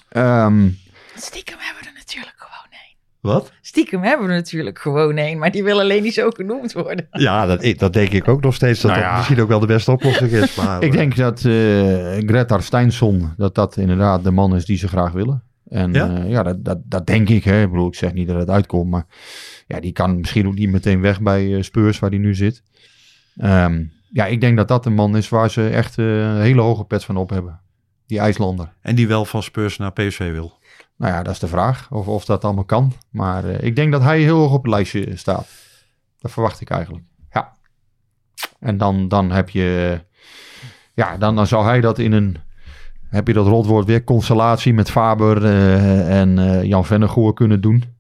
Ehm, Stiekem hebben we er natuurlijk gewoon één. Wat? Stiekem hebben we natuurlijk gewoon één, maar die wil alleen niet zo genoemd worden. Ja, dat, dat denk ik ook nog steeds. Dat Nou dat ja. misschien ook wel de beste oplossing is. (laughs) Maar, ik denk dat eh Greta Steinsson, dat dat inderdaad de man is die ze graag willen. En Ja? ja, ja dat, dat, dat denk ik. Hè. Ik bedoel, ik zeg niet dat het uitkomt, maar ja, die kan misschien ook niet meteen weg bij eh, Spurs, waar die nu zit. Ehm, ja, ik denk dat dat de man is waar ze echt eh, een hele hoge pet van op hebben. Die IJslander. En die wel van Spurs naar PSV wil. Nou ja, dat is de vraag of, of dat allemaal kan. Maar eh, ik denk dat hij heel hoog op het lijstje staat. Dat verwacht ik eigenlijk. Ja. En dan, dan heb je... Ja, dan, dan zou hij dat in een... Heb je dat rotwoord weer constellatie met Faber eh, en eh, Jan Vennegoor kunnen doen.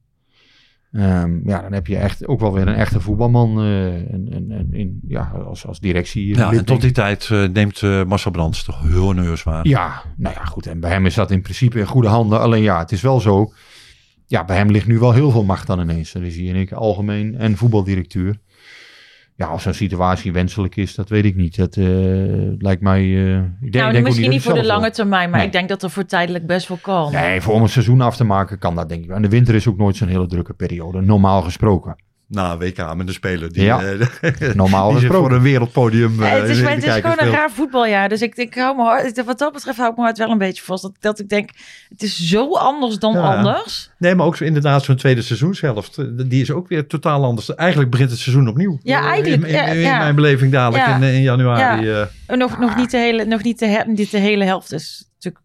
Ehm, ja, dan heb je echt ook wel weer een echte voetbalman eh, en, en, en in, ja, als, als directie. Ja, en tot die tijd eh, neemt eh, Marcel Brands toch heel nerveus waar. Ja, nou ja, goed. En bij hem is dat in principe in goede handen. Alleen ja, het is wel zo. Ja, bij hem ligt nu wel heel veel macht dan ineens. Dan is hij in één algemeen en voetbaldirecteur. Ja, of zo'n situatie wenselijk is, dat weet ik niet. Dat eh, lijkt mij... eh, ik denk, nou, denk misschien niet voor de lange termijn, maar Nee. ik denk dat er voor tijdelijk best wel kan. Nee, voor om een seizoen af te maken kan dat denk ik wel. En de winter is ook nooit zo'n hele drukke periode, normaal gesproken. Na WK met een speler die, Ja. eh, (laughs) Normaal die voor een wereldpodium eh, Eh, het is, het gewoon een raar voetbaljaar. Dus ik, ik hou me hard, wat dat betreft hou ik me hard wel een beetje vast. Dat, dat ik denk, het is zo anders dan Ja. anders. Nee, maar ook zo inderdaad zo'n tweede seizoenshelft. eh, Die is ook weer totaal anders. Eigenlijk begint het seizoen opnieuw. Ja, eigenlijk, In, in, ja, in ja. mijn beleving dadelijk Ja. in, in januari. eh. En Nog, nog niet de hele, nog niet de, he- niet de hele helft is natuurlijk,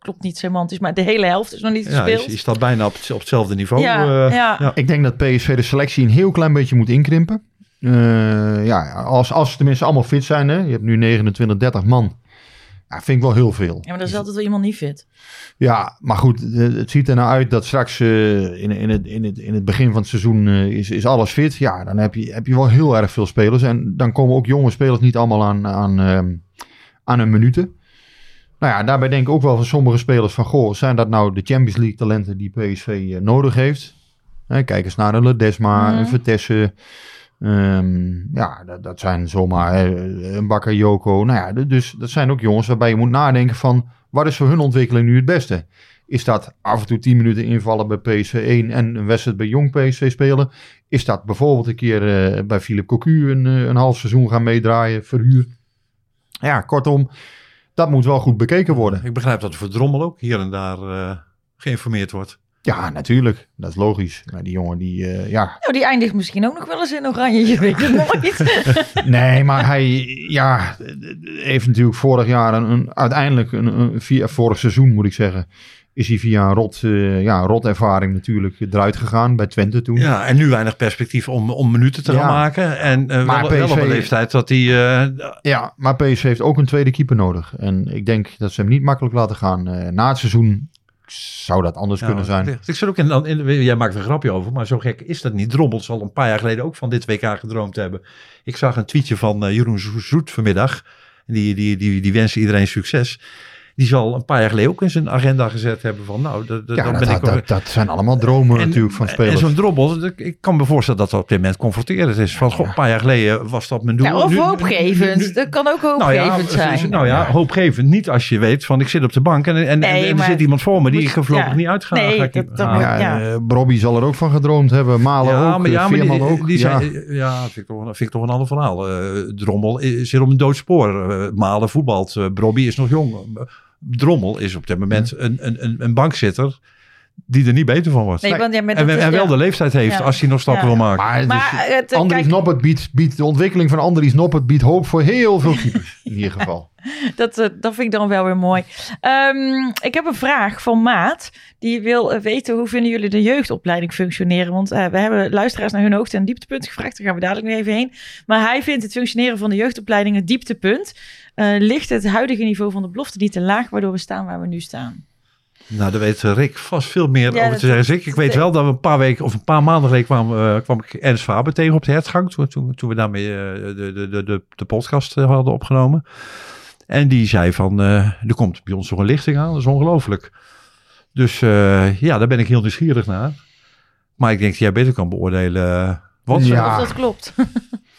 klopt niet semantisch, maar de hele helft is nog niet ja, gespeeld. je, je staat bijna op, het- op hetzelfde niveau. Ja, eh. ja. ja. Ik denk dat PSV de selectie een heel klein beetje moet inkrimpen. Eh, ja, als, als ze tenminste allemaal fit zijn. Hè? Je hebt nu 29, 30 man. Ja, vind ik wel heel veel. Ja, maar dan is altijd wel iemand niet fit. Ja, maar goed, eh, het ziet er nou uit dat straks eh, in, in, het, in, het, in het begin van het seizoen eh, is, is alles fit. Ja, dan heb je, heb je wel heel erg veel spelers. En dan komen ook jonge spelers niet allemaal aan, aan, ehm, aan hun minuten. Nou ja, daarbij denk ik ook wel van sommige spelers van... Goh, zijn dat nou de Champions League talenten die PSV eh, nodig heeft? Hè, kijk eens naar een Ledesma, een Vertessen. Ehm, ja, dat, dat zijn zomaar hè, een Bakker Joko. Nou ja, dus dat zijn ook jongens waarbij je moet nadenken van... Wat is voor hun ontwikkeling nu het beste? Is dat af en toe 10 minuten invallen bij PSV 1 en een wedstrijd bij jong PSV spelen? Is dat bijvoorbeeld een keer eh, bij Philip Cocu een, een half seizoen gaan meedraaien, verhuur? Ja, kortom, dat moet wel goed bekeken worden. Ik begrijp dat er voor Drommel ook hier en daar eh, geïnformeerd wordt. Ja, natuurlijk. Dat is logisch. Maar die jongen die, eh, ja... Nou, die eindigt misschien ook nog wel eens in oranje, je weet het nooit. (laughs) Nee, maar hij ja, heeft natuurlijk vorig jaar een, een uiteindelijk een, een, via vorig seizoen moet ik zeggen, is hij via een rot, eh, ja, rot ervaring natuurlijk eruit gegaan bij Twente toen. Ja, en nu weinig perspectief om, om minuten te gaan Ja. maken. En eh, Maar wel, wel op een leeftijd dat hij... eh, Ja, maar PSV heeft ook een tweede keeper nodig. En ik denk dat ze hem niet makkelijk laten gaan. Na het seizoen zou dat anders Ja, kunnen zijn. Ik, ik zit ook in, in, jij maakt een grapje over, maar zo gek is dat niet. Drommel zal een paar jaar geleden ook van dit WK gedroomd hebben. Ik zag een tweetje van Jeroen Zo- Zoet vanmiddag. Die, die, die, die wensen iedereen succes. Die zal een paar jaar geleden ook in zijn agenda gezet hebben van nou, dat, dat- Ja, dan dat, ben ik dat, dat, dat zijn allemaal dromen En- natuurlijk van En spelers. zo'n drobbel, ik- kan me voorstellen dat dat op dit moment confronterend is. Van, goh, een paar jaar geleden was dat mijn doel. Ja, of Nu- hoopgevend. nu- nu- dat kan ook nou ja, hoopgevend zijn. Nou ja, hoopgevend. Niet als je weet van ik zit op de bank en, en, en- Nee, en er maar- zit iemand voor me die ik voorlopig ja. niet uitga. Nee, ga ik ja, ja. eh, Bobby zal er ook van gedroomd hebben. Malen Ja, ook, maar, ja, eh, maar die, Veerman ook. die ja. zijn, ja, vind ik, toch, vind ik toch een ander verhaal. Eh, Drommel is- zit op een dood spoor. Malen voetbalt. Brobby is nog jong. Drommel is op dit moment een, een, een bankzitter die er niet beter van wordt. Nee, want ja, en, dat is- en wel ja. de leeftijd heeft Ja. als hij nog stappen Ja. wil maken. Maar, het, eh, Andries kijk, Noppert biedt, biedt de ontwikkeling van Andries Noppert biedt hoop voor heel veel keepers in ieder geval. (laughs) dat, eh, dat vind ik dan wel weer mooi. Ehm, ik heb een vraag van Maat. Die wil eh, weten hoe vinden jullie de jeugdopleiding functioneren? Want eh, we hebben luisteraars naar hun hoogte- en dieptepunt gevraagd. Daar gaan we dadelijk nog even heen. Maar hij vindt het functioneren van de jeugdopleiding het dieptepunt. Eh, ligt het huidige niveau van de belofte niet te laag, waardoor we staan waar we nu staan? Nou, daar weet Rick vast veel meer Ja, over te zeggen. Rick, ik weet wel dat we een paar weken of een paar maanden geleden kwam, eh, kwam ik Ernst Faber tegen op de hertgang. Toen, toen, toen we daarmee eh, de, de, de, de, de podcast eh, hadden opgenomen. En die zei van, eh, er komt bij ons nog een lichting aan. Dat is ongelooflijk. Dus eh, ja, daar ben ik heel nieuwsgierig naar. Maar ik denk dat jij beter kan beoordelen wat ze- Ja. Of dat klopt. (laughs)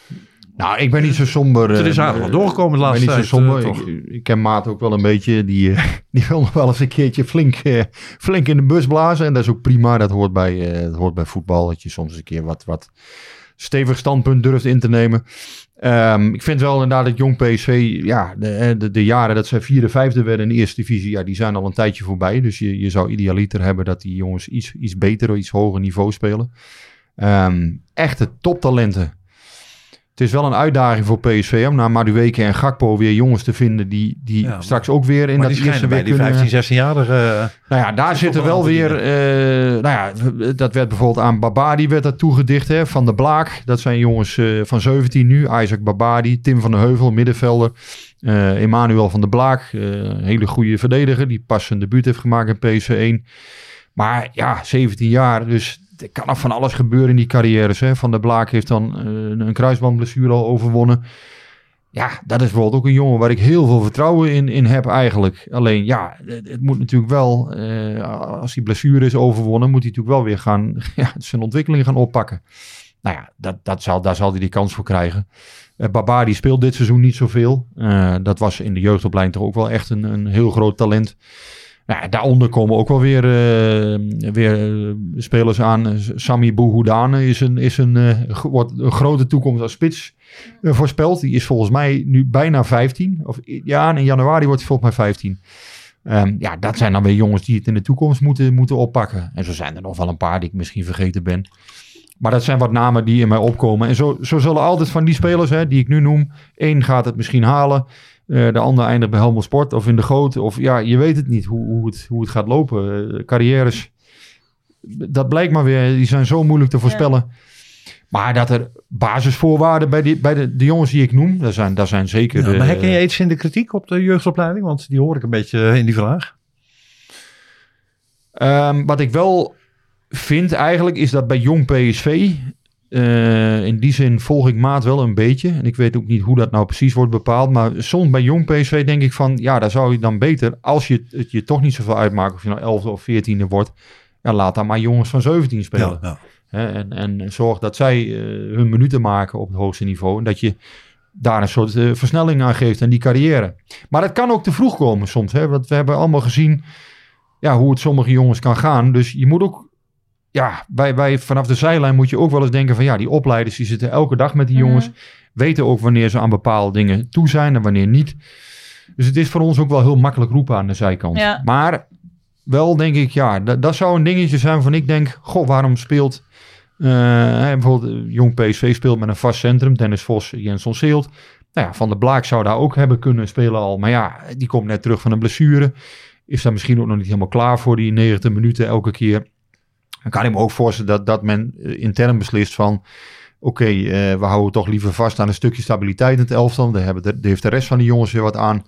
Nou, ik ben niet zo somber. Er is eh, aardig wat doorgekomen de ik ben laatste niet zo tijd, somber. eh, ik, ik ken Maat ook wel een beetje. Die, eh, (laughs) die wil nog wel eens een keertje flink, eh, flink in de bus blazen. En dat is ook prima. Dat hoort bij, eh, dat hoort bij voetbal. Dat je soms een keer wat, wat stevig standpunt durft in te nemen. Ehm, ik vind wel inderdaad dat jong PSV, ja, de, eh, de, de jaren dat zij vierde, vijfde werden in de eerste divisie, ja, die zijn al een tijdje voorbij. Dus je, je zou idealiter hebben dat die jongens iets, iets beter, of iets hoger niveau spelen. Ehm, echte toptalenten. Het is wel een uitdaging voor PSV om na Madueke en Gakpo weer jongens te vinden die, die Ja, straks ook weer in maar dat die eerste bij die kunnen... 15, 16-jarige... Nou ja, daar Zit zitten wel een weer. eh, nou ja, dat werd bijvoorbeeld aan Babadi werd dat toegedicht. Hè, van de Blaak. Dat zijn jongens eh, van 17 nu. Isaac Babadi, Tim van der Heuvel, middenvelder. eh Emmanuel van der Blaak, eh, een hele goede verdediger. Die pas zijn debuut heeft gemaakt in PSV 1. Maar ja, 17 jaar. Dus er kan nog van alles gebeuren in die carrières. Hè. Van der Blaak heeft dan eh, een kruisbandblessure al overwonnen. Ja, dat is bijvoorbeeld ook een jongen waar ik heel veel vertrouwen in, in heb eigenlijk. Alleen ja, het, moet natuurlijk wel, eh, als die blessure is overwonnen, moet hij natuurlijk wel weer gaan, (laughs) ja, zijn ontwikkeling gaan oppakken. Nou ja, dat, dat zal, daar zal hij die kans voor krijgen. Uh, Babadi speelt dit seizoen niet zoveel. Eh, dat was in de jeugdopleiding toch ook wel echt een, een heel groot talent. Nou, daaronder komen ook wel weer, eh, weer eh, spelers aan. Sami Bouhoudane is een, is een, eh, wordt een grote toekomst als spits voorspeld. Die is volgens mij nu bijna 15. Of, ja, in januari wordt hij volgens mij 15. Ehm, ja, dat zijn dan weer jongens die het in de toekomst moeten, moeten oppakken. En zo zijn er nog wel een paar die ik misschien vergeten ben. Maar dat zijn wat namen die in mij opkomen. En zo, zo zullen altijd van die spelers hè, die ik nu noem. één gaat het misschien halen. Eh, de ander eindigt bij Helmond Sport of in de Goot. Of ja, je weet het niet hoe, hoe, het, hoe het gaat lopen. Eh, carrières, dat blijkt maar weer. Die zijn zo moeilijk te voorspellen. Maar dat er basisvoorwaarden bij, die, bij de, de jongens die ik noem. Daar zijn, daar zijn zeker... Ja, maar eh, herken je iets in de kritiek op de jeugdopleiding? Want die hoor ik een beetje in die vraag. Ehm, wat ik wel vind eigenlijk is dat bij jong PSV, eh, in die zin volg ik Maat wel een beetje. En ik weet ook niet hoe dat nou precies wordt bepaald. Maar soms bij jong PSV denk ik van, ja, daar zou je dan beter, als je het je toch niet zoveel uitmaakt, of je nou 11 of 14e wordt, ja, laat dan maar jongens van 17 spelen. Ja, ja. Hè, en, en zorg dat zij eh, hun minuten maken op het hoogste niveau. En dat je daar een soort eh, versnelling aan geeft aan die carrière. Maar dat kan ook te vroeg komen soms. Hè? Want we hebben allemaal gezien ja, hoe het sommige jongens kan gaan. Dus je moet ook, ja, bij, bij, vanaf de zijlijn moet je ook wel eens denken van ja, die opleiders die zitten elke dag met die Mhm. jongens. Weten ook wanneer ze aan bepaalde dingen toe zijn en wanneer niet. Dus het is voor ons ook wel heel makkelijk roepen aan de zijkant. Ja. Maar wel denk ik, ja, dat, dat zou een dingetje zijn van ik denk, goh, waarom speelt hè, bijvoorbeeld eh, Jong PSV speelt met een vast centrum, Dennis Vos, Jens Seelt. Nou ja, Van der Blaak zou daar ook hebben kunnen spelen al. Maar ja, die komt net terug van een blessure. Is daar misschien ook nog niet helemaal klaar voor die 90 minuten elke keer. Dan kan ik me ook voorstellen dat, dat men eh, intern beslist van... Oké, eh, we houden toch liever vast aan een stukje stabiliteit in het elftal. Daar, hebben de, daar heeft de rest van de jongens weer wat aan.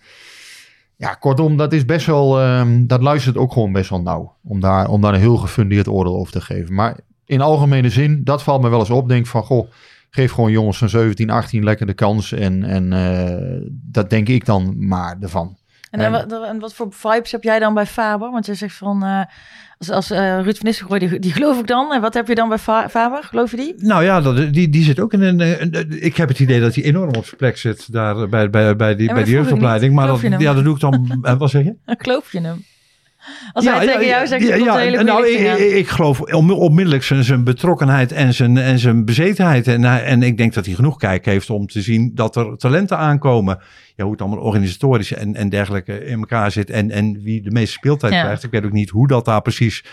Ja, kortom, dat is best wel... ehm, dat luistert ook gewoon best wel nauw. Om daar, om daar een heel gefundeerd oordeel over te geven. Maar in algemene zin, dat valt me wel eens op. Denk van, goh, geef gewoon jongens van 17, 18 lekker de kans. En, en eh, dat denk ik dan maar ervan. En, wat, en wat voor vibes heb jij dan bij Faber? Want je zegt van, als, als eh, Ruud van Nistelrooy, die, die geloof ik dan. En wat heb je dan bij Fa- Faber? Geloof je die? Nou ja, dat, die, die zit ook in een, eh, een- Ik heb het idee dat hij enorm op zijn plek zit daar bij, bij, bij die, Ja, bij die jeugdopleiding. Maar dat, je ja, dat doe ik dan. (laughs) eh, Wat zeg je? Geloof je hem? Als hij tegen jou zegt, ja, ja, hele nou, ik, ik, ik geloof on- onmiddellijk zijn, zijn betrokkenheid en zijn, en zijn bezetenheid. En, en ik denk dat hij genoeg kijk heeft om te zien dat er talenten aankomen. Ja, hoe het allemaal organisatorisch en, en dergelijke in elkaar zit. En, en wie de meeste speeltijd Ja. krijgt. Ik weet ook niet hoe dat daar precies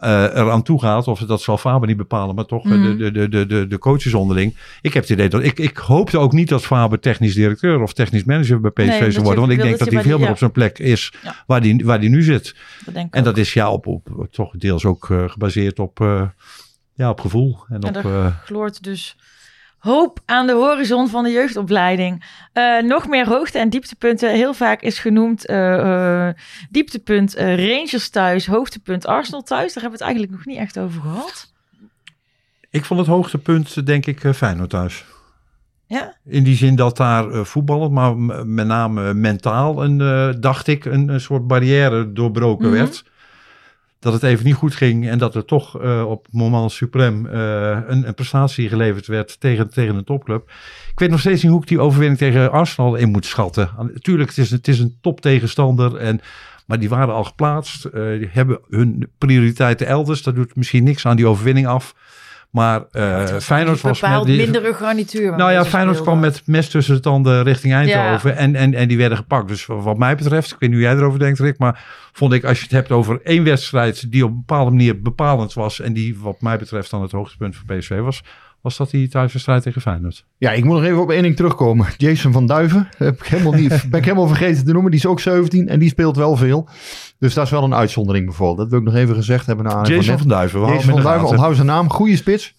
eh eraan toe gaat. Of dat zal Faber niet bepalen, maar toch eh, Mhm. de, de, de, de, de coaches onderling. Ik heb het idee dat ik, ik hoopte ook niet dat Faber technisch directeur of technisch manager bij PSV Nee, zou worden. Want ik denk dat hij veel meer ja. op zijn plek is Ja. waar die, waar die nu zit. Dat En ook. dat is ja, op, op, toch deels ook eh, gebaseerd op, eh, ja, op gevoel. En En op, gloort dus hoop aan de horizon van de jeugdopleiding. Eh, nog meer hoogte- en dieptepunten. Heel vaak is genoemd eh, eh, dieptepunt Rangers thuis, hoogtepunt Arsenal thuis. Daar hebben we het eigenlijk nog niet echt over gehad. Ik vond het hoogtepunt, denk ik, Feyenoord thuis. Ja? In die zin dat daar voetballen, maar met name mentaal, een, dacht ik, een, een soort barrière doorbroken Mhm. werd. Dat het even niet goed ging en dat er toch eh, op moment suprem eh, een, een prestatie geleverd werd tegen, tegen een topclub. Ik weet nog steeds niet hoe ik die overwinning tegen Arsenal in moet schatten. Natuurlijk, het is, het is een top tegenstander, en, maar die waren al geplaatst. eh, die hebben hun prioriteiten elders. Dat doet misschien niks aan die overwinning af. Maar eh Feyenoord was met die- mindere garnituur. nou ja, Feyenoord kwam met mes tussen de tanden richting Eindhoven. En, en, en die werden gepakt. Dus wat mij betreft, ik weet niet hoe jij erover denkt, Rick. Maar vond ik, als je het hebt over één wedstrijd die op een bepaalde manier bepalend was. En die wat mij betreft dan het hoogtepunt voor PSV was. Was dat die thuiswedstrijd tegen Feyenoord? Ja, ik moet nog even op één ding terugkomen. Jason van Duiven, heb ik helemaal niet, (laughs) ben ik helemaal vergeten te noemen. Die is ook 17 en die speelt wel veel. Dus dat is wel een uitzondering bijvoorbeeld. Dat wil ik nog even gezegd hebben. Naar Jason van van Duiven. Jason van Duiven, onthoud zijn naam. Goede spits.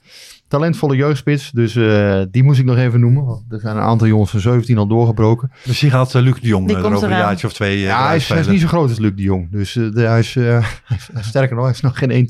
Talentvolle jeugdspits. Dus eh, die moest ik nog even noemen. Want er zijn een aantal jongens van 17 al doorgebroken. Dus die gaat eh, Luc de Jong Die eh, er over een jaartje of twee ja, hij is, hij is spelen. niet zo groot als Luc de Jong. Dus eh, de- hij is, eh, (laughs) sterker nog, hij is nog geen 1,80. (laughs) Is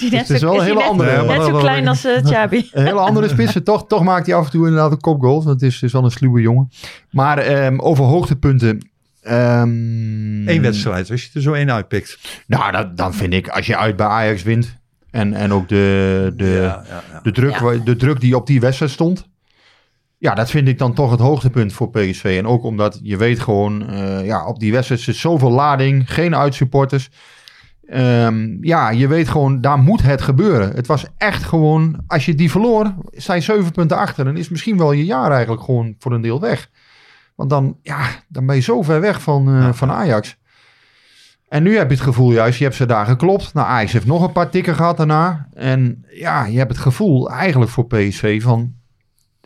hij net het is wel een is hele net- andere- Net zo klein als uh, Chabi. (laughs) Een hele andere spits. Toch, toch maakt hij af en toe inderdaad een kopgoal. Want het is, is wel een sluwe jongen. Maar ehm, over hoogtepunten. ehm, Eén wedstrijd, als je er zo één uitpikt. Nou, dat, dan vind ik, als je uit bij Ajax wint. En, en ook de, de, ja, ja, ja. de, druk, de druk die op die wedstrijd stond. Ja, dat vind ik dan toch het hoogtepunt voor PSV. En ook omdat je weet gewoon, eh, ja, op die wedstrijd zit zoveel lading. Geen uitsupporters. Ehm, ja, je weet gewoon, daar moet het gebeuren. Het was echt gewoon, als je die verloor, zijn zeven punten achter. Dan is misschien wel je jaar eigenlijk gewoon voor een deel weg. Want dan, ja, dan ben je zo ver weg van, eh, Ja. van Ajax. En nu heb je het gevoel juist, je hebt ze daar geklopt. Nou, Ajax heeft nog een paar tikken gehad daarna. En ja, je hebt het gevoel eigenlijk voor PSV van...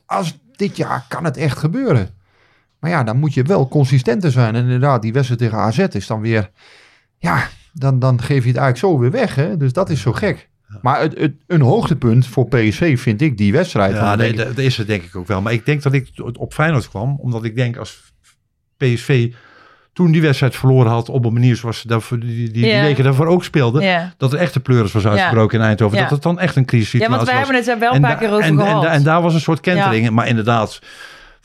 Als dit jaar kan het echt gebeuren. Maar ja, dan moet je wel consistenter zijn. En inderdaad, die wedstrijd tegen AZ is dan weer... Ja, dan, dan geef je het eigenlijk zo weer weg. Hè? Dus dat is zo gek. Maar het, het, een hoogtepunt voor PSV vind ik die wedstrijd. Ja, nee, dat dat is het denk ik ook wel. Maar ik denk dat ik op Feyenoord kwam, omdat ik denk als PSV toen die wedstrijd verloren had op een manier zoals ze daarvoor, die, die, die Ja. weken daarvoor ook speelden, Ja. dat er echt de pleuris was uitgebroken in Eindhoven. Ja. Dat het dan echt een ja, crisissituatie want wij was. hebben het er wel een En paar keer over en, gehad. En, en daar was een soort kentering. Maar inderdaad,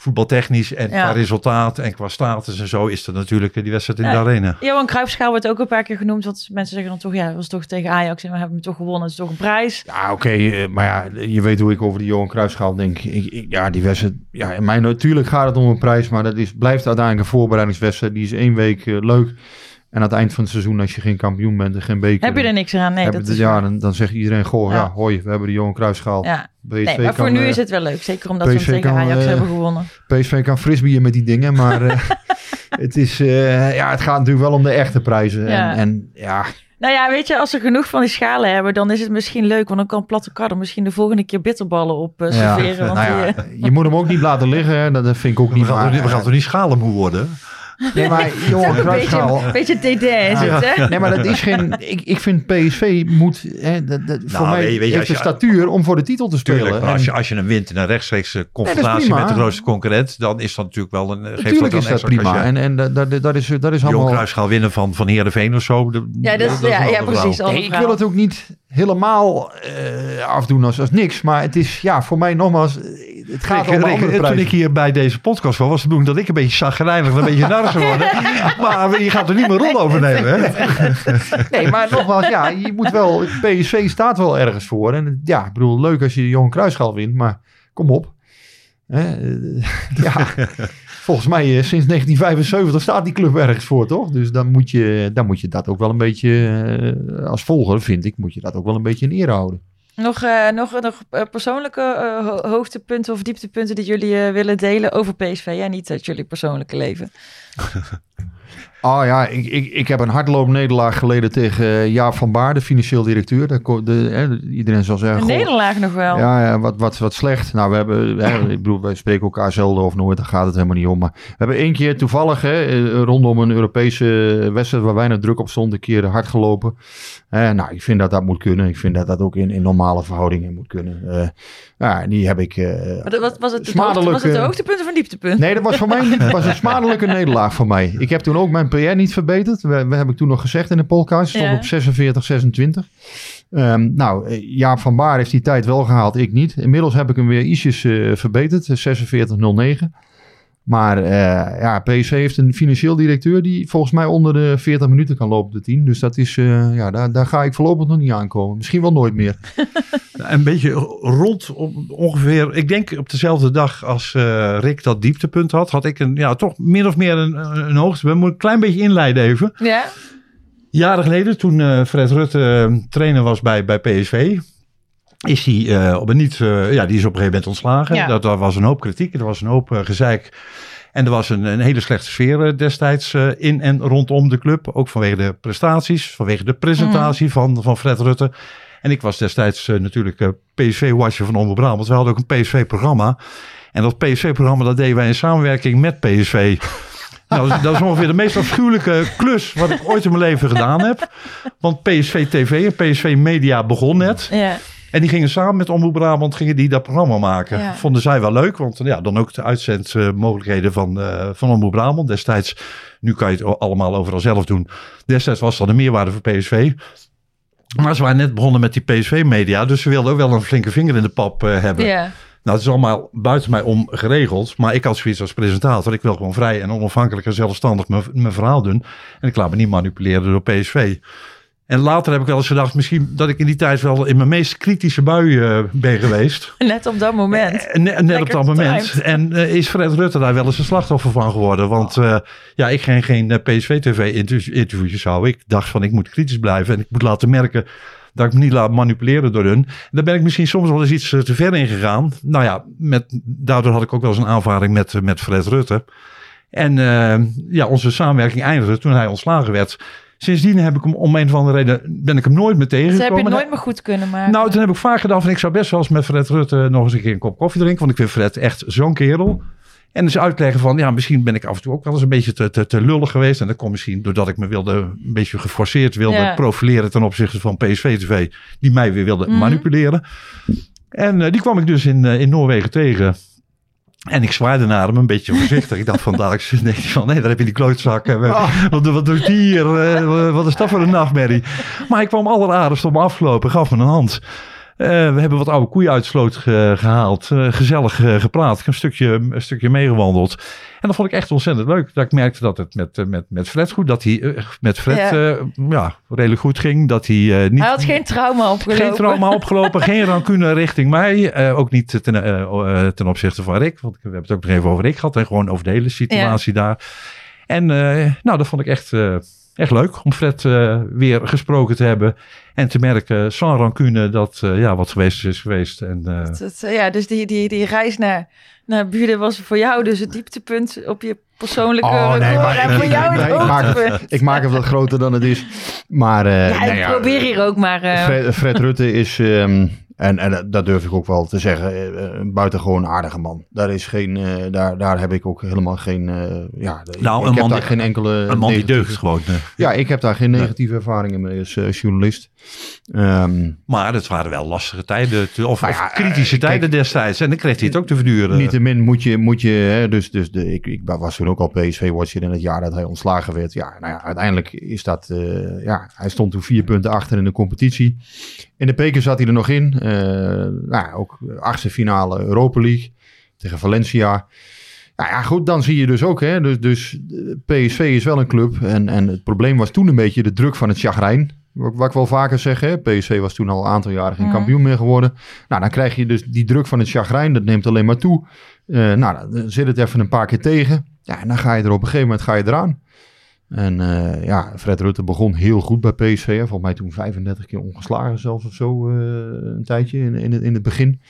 voetbaltechnisch en Ja. qua resultaat en qua status en zo is dat natuurlijk eh, die wedstrijd in Ja. de arena. Johan Cruijffschaal wordt ook een paar keer genoemd. Want mensen zeggen dan toch, ja, dat was toch tegen Ajax. En we hebben hem toch gewonnen. Het is toch een prijs. Ja, oké, eh, maar ja, je weet hoe ik over die Johan Cruijffschaal denk. Ik, ik- ja, die wedstrijd, ja, in mijn, natuurlijk gaat het om een prijs, maar dat is, blijft uiteindelijk een voorbereidingswedstrijd. Die is één week eh, leuk. En aan het eind van het seizoen, als je geen kampioen bent en geen beker... Heb je er niks aan? Nee, heb dat je- is ja, dan, dan zegt iedereen, goh, ja. Ja. hoi, we hebben de Johan Cruijffschaal. Ja. PSV Nee, maar voor nu eh, is het wel leuk. Zeker omdat we PSV hem tegen Ajax eh, hebben gewonnen. PSV kan frisbeeën met die dingen, maar eh, (laughs) het, is, eh, ja, het gaat natuurlijk wel om de echte prijzen. Ja. En, en ja, Nou ja, weet je, als ze genoeg van die schalen hebben, dan is het misschien leuk. Want dan kan Platte Karder misschien de volgende keer bitterballen op ja, serveren. (laughs) want nou die, ja, je moet hem ook niet laten liggen, hè. dat, vind ik ook We niet gaan, niet- we gaan toch niet schalenmoe worden? Nee, maar (laughs) Johan een beetje, Cruijffschaal... een beetje DD is het, hè? Nee, maar dat is geen. Ik, ik vind PSV moet. Hè, dat, dat, voor mij weet je, weet je, heeft de statuur om voor de titel te spelen. Tuurlijk, maar En als je, als je een wint in een rechtstreekse confrontatie met de grootste concurrent, dan is dat natuurlijk wel een. Geeft dat natuurlijk een is dat prima. En, en dat, dat, dat is, dat is Johan allemaal. Cruijffschaal winnen van, van Heerenveen of zo. de- Ja, dat is, ja, ja, precies. Nee, ik wil het ook niet helemaal eh, afdoen als, als niks. Maar het is ja, voor mij nogmaals. Het gaat om andere toen ik hier bij deze podcast was, was de bedoeling dat ik een beetje chagrijnig en een beetje nar zou worden. (laughs) maar je gaat er niet meer rol over nemen, hè? (laughs) Nee, maar nogmaals, ja, je moet wel. PSV staat wel ergens voor. En ja, ik bedoel, leuk als je Johan Cruijffschaal wint, maar kom op. Eh, (laughs) ja, volgens mij eh, sinds 1975 staat die club ergens voor, toch? Dus dan moet je, dan moet je dat ook wel een beetje, eh, als volger vind ik, moet je dat ook wel een beetje in ere houden. Nog, eh, nog, nog eh, persoonlijke ho- hoogtepunten of dieptepunten die jullie willen delen over PSV? Ja, niet uit jullie persoonlijke leven. (laughs) Oh ja, ik, ik, ik heb een hardloopnederlaag geleden tegen eh, Jaap van Baar, de financieel directeur. De, hè, iedereen zal zeggen... Een goh, nederlaag nog wel. Ja, ja wat, wat, wat slecht. Nou, we hebben, hè, ik bedoel, wij spreken elkaar zelden of nooit, daar gaat het helemaal niet om. Maar we hebben één keer toevallig, hè, eh, rondom een Europese wedstrijd waar weinig druk op stond, een keer hard gelopen. Eh, nou, ik vind dat dat moet kunnen. Ik vind dat dat ook in, in normale verhoudingen moet kunnen. Eh, ja, die heb ik... Maar dat- wat was het, hoogte, was het de hoogtepunt of een dieptepunt? Nee, dat was voor mij (laughs) was een smadelijke nederlaag voor mij. Ik heb toen ook mijn PR niet verbeterd. We, we heb ik toen nog gezegd in de podcast. Stond Ja. op 46, 26. Ehm, nou, eh, Jaap van Baar heeft die tijd wel gehaald, ik niet. Inmiddels heb ik hem weer ietsjes eh, verbeterd, 46,09. Maar eh, ja, PSV heeft een financieel directeur die volgens mij onder de 40 minuten kan lopen, de 10. Dus dat is, eh, ja, daar, daar ga ik voorlopig nog niet aankomen. Misschien wel nooit meer. (laughs) Een beetje rond om- ongeveer, ik denk op dezelfde dag als eh, Rick dat dieptepunt had, had ik een, ja, toch min of meer een, een hoogtepunt. Moet ik een klein beetje inleiden even. Ja? Jaren geleden, toen eh, Fred Rutte trainer was bij, bij PSV, is hij eh, op een niet, eh, ja, die is op een gegeven moment ontslagen. Ja. Dat, was een hoop kritiek, er was een hoop eh, gezeik. En er was een, een hele slechte sfeer destijds in en rondom de club. Ook vanwege de prestaties, vanwege de presentatie van, van Fred Rutte. En ik was destijds natuurlijk PSV-watcher van Omroep Brabant. We hadden ook een PSV-programma. En dat PSV-programma dat deden wij in samenwerking met PSV. (laughs) Nou, dat is- dat is ongeveer de meest afschuwelijke klus wat ik ooit in mijn leven gedaan heb. Want PSV TV en PSV Media begon net. Ja. En die gingen samen met Omroep Brabant gingen die dat programma maken. Ja. Vonden zij wel leuk, want ja, dan ook de uitzendmogelijkheden van, eh van Omroep Brabant. Destijds, nu kan je het allemaal overal zelf doen. Destijds was dat een meerwaarde voor PSV. Maar ze waren net begonnen met die PSV-media, dus ze wilden ook wel een flinke vinger in de pap eh, hebben. Ja. Nou, het is allemaal buiten mij om geregeld. Maar ik had zoiets als presentator. Ik wil gewoon vrij en onafhankelijk en zelfstandig mijn, mijn verhaal doen. En ik laat me niet manipuleren door PSV. En later heb ik wel eens gedacht, misschien dat ik in die tijd wel in mijn meest kritische bui eh, ben geweest. (laughs) Net op dat moment. Eh, ne- net op dat moment. (laughs) En eh, is Fred Rutte daar wel eens een slachtoffer van geworden? Want ja, ik ging geen eh, PSV-TV-interviewjes houden. Ik dacht van, ik moet kritisch blijven. En ik moet laten merken dat ik me niet laat manipuleren door hun. Daar ben ik misschien soms wel eens iets te ver in gegaan. Nou ja, met, daardoor had ik ook wel eens een aanvaring met, met Fred Rutte. En ja, onze samenwerking eindigde toen hij ontslagen werd. Sindsdien heb ik hem om een of andere reden, ben ik hem nooit meer Dus heb tegengekomen. je nooit meer goed kunnen maken. Nou, toen heb ik vaak gedaan van ik zou best wel eens met Fred Rutte nog eens een keer een kop koffie drinken. Want ik vind Fred echt zo'n kerel. En dus uitleggen van, ja, misschien ben ik af en toe ook wel eens een beetje te, te, te lullig geweest. En dat komt misschien doordat ik me wilde, een beetje geforceerd wilde Ja. profileren ten opzichte van PSV TV. Die mij weer wilde Mhm. manipuleren. En eh, die kwam ik dus in, eh, in Noorwegen tegen. En ik zwaaide naar hem een beetje voorzichtig. ik dacht vandaag, denk ik van, nee, daar heb je die klootzak. Eh, Wat, wat doet die hier? Eh, wat is dat voor een nachtmerrie? Maar hij kwam alleraardigst op me afgelopen, gaf me een hand. Eh, we hebben wat oude koeien uit de sloot ge- gehaald. eh, gezellig eh, gepraat. Een stukje, een stukje meegewandeld. En dat vond ik echt ontzettend leuk. Dat ik merkte dat het met, met, met Fred goed, dat hij met Fred Ja. ja. redelijk goed ging. Dat hij niet... Hij had geen trauma opgelopen. Geen trauma opgelopen, geen rancune richting mij. ook niet ten, ten opzichte van Rick. Want we hebben het ook nog even over Rick gehad. En gewoon over de hele situatie daar. En nou, dat vond ik echt, echt leuk. Om Fred weer gesproken te hebben. En te merken, sans rancune, dat eh, ja, wat geweest is, is geweest. En, eh, Dat- dat- ja, dus die, die, die reis naar, naar Buren was voor jou dus het dieptepunt op je persoonlijke Oh, nee, record. maar en ik- voor jou nee, het ik, maak het, ik maak het wat groter dan het is. Maar eh, Ja, nou ik probeer hier ook maar... eh, Fred, Fred Rutte is, ehm, en, en dat durf ik ook wel te zeggen, eh, een buitengewoon aardige man. Daar, is geen, eh, daar, daar heb ik ook helemaal geen, eh, ja, Nou, ik, een heb man daar die- geen enkele een man die deugt gewoon. eh. Ja, ik heb daar geen negatieve ervaringen mee als eh, journalist. Ehm, Maar het waren wel lastige tijden. te- Of, Nou of kritische eh, kijk, tijden destijds. En dan kreeg hij het ook te verduren. Niettemin moet je, moet je hè, dus, dus de, ik, ik was toen ook al PSV-watcher in het jaar dat hij ontslagen werd. Ja, nou ja, uiteindelijk is dat, eh, ja, hij stond toen vier punten achter in de competitie. In de beker zat hij er nog in. Eh, nou, ook achtste finale Europa League tegen Valencia. Nou ja, goed, dan zie je dus ook, hè, dus, dus eh, PSV is wel een club. En, en het probleem was toen een beetje de druk van het chagrijn. Wat wat ik wel vaker zeg, hè, PSV was toen al een aantal jaren geen Mhm. kampioen meer geworden. Nou, dan krijg je dus die druk van het chagrijn, dat neemt alleen maar toe. Eh, nou, dan zit het even een paar keer tegen. Ja, en dan ga je er op een gegeven moment ga je eraan. En eh, ja, Fred Rutte begon heel goed bij PSV. Hè. Volgens mij toen 35 keer ongeslagen zelfs of zo eh, een tijdje in, in, het, in het begin.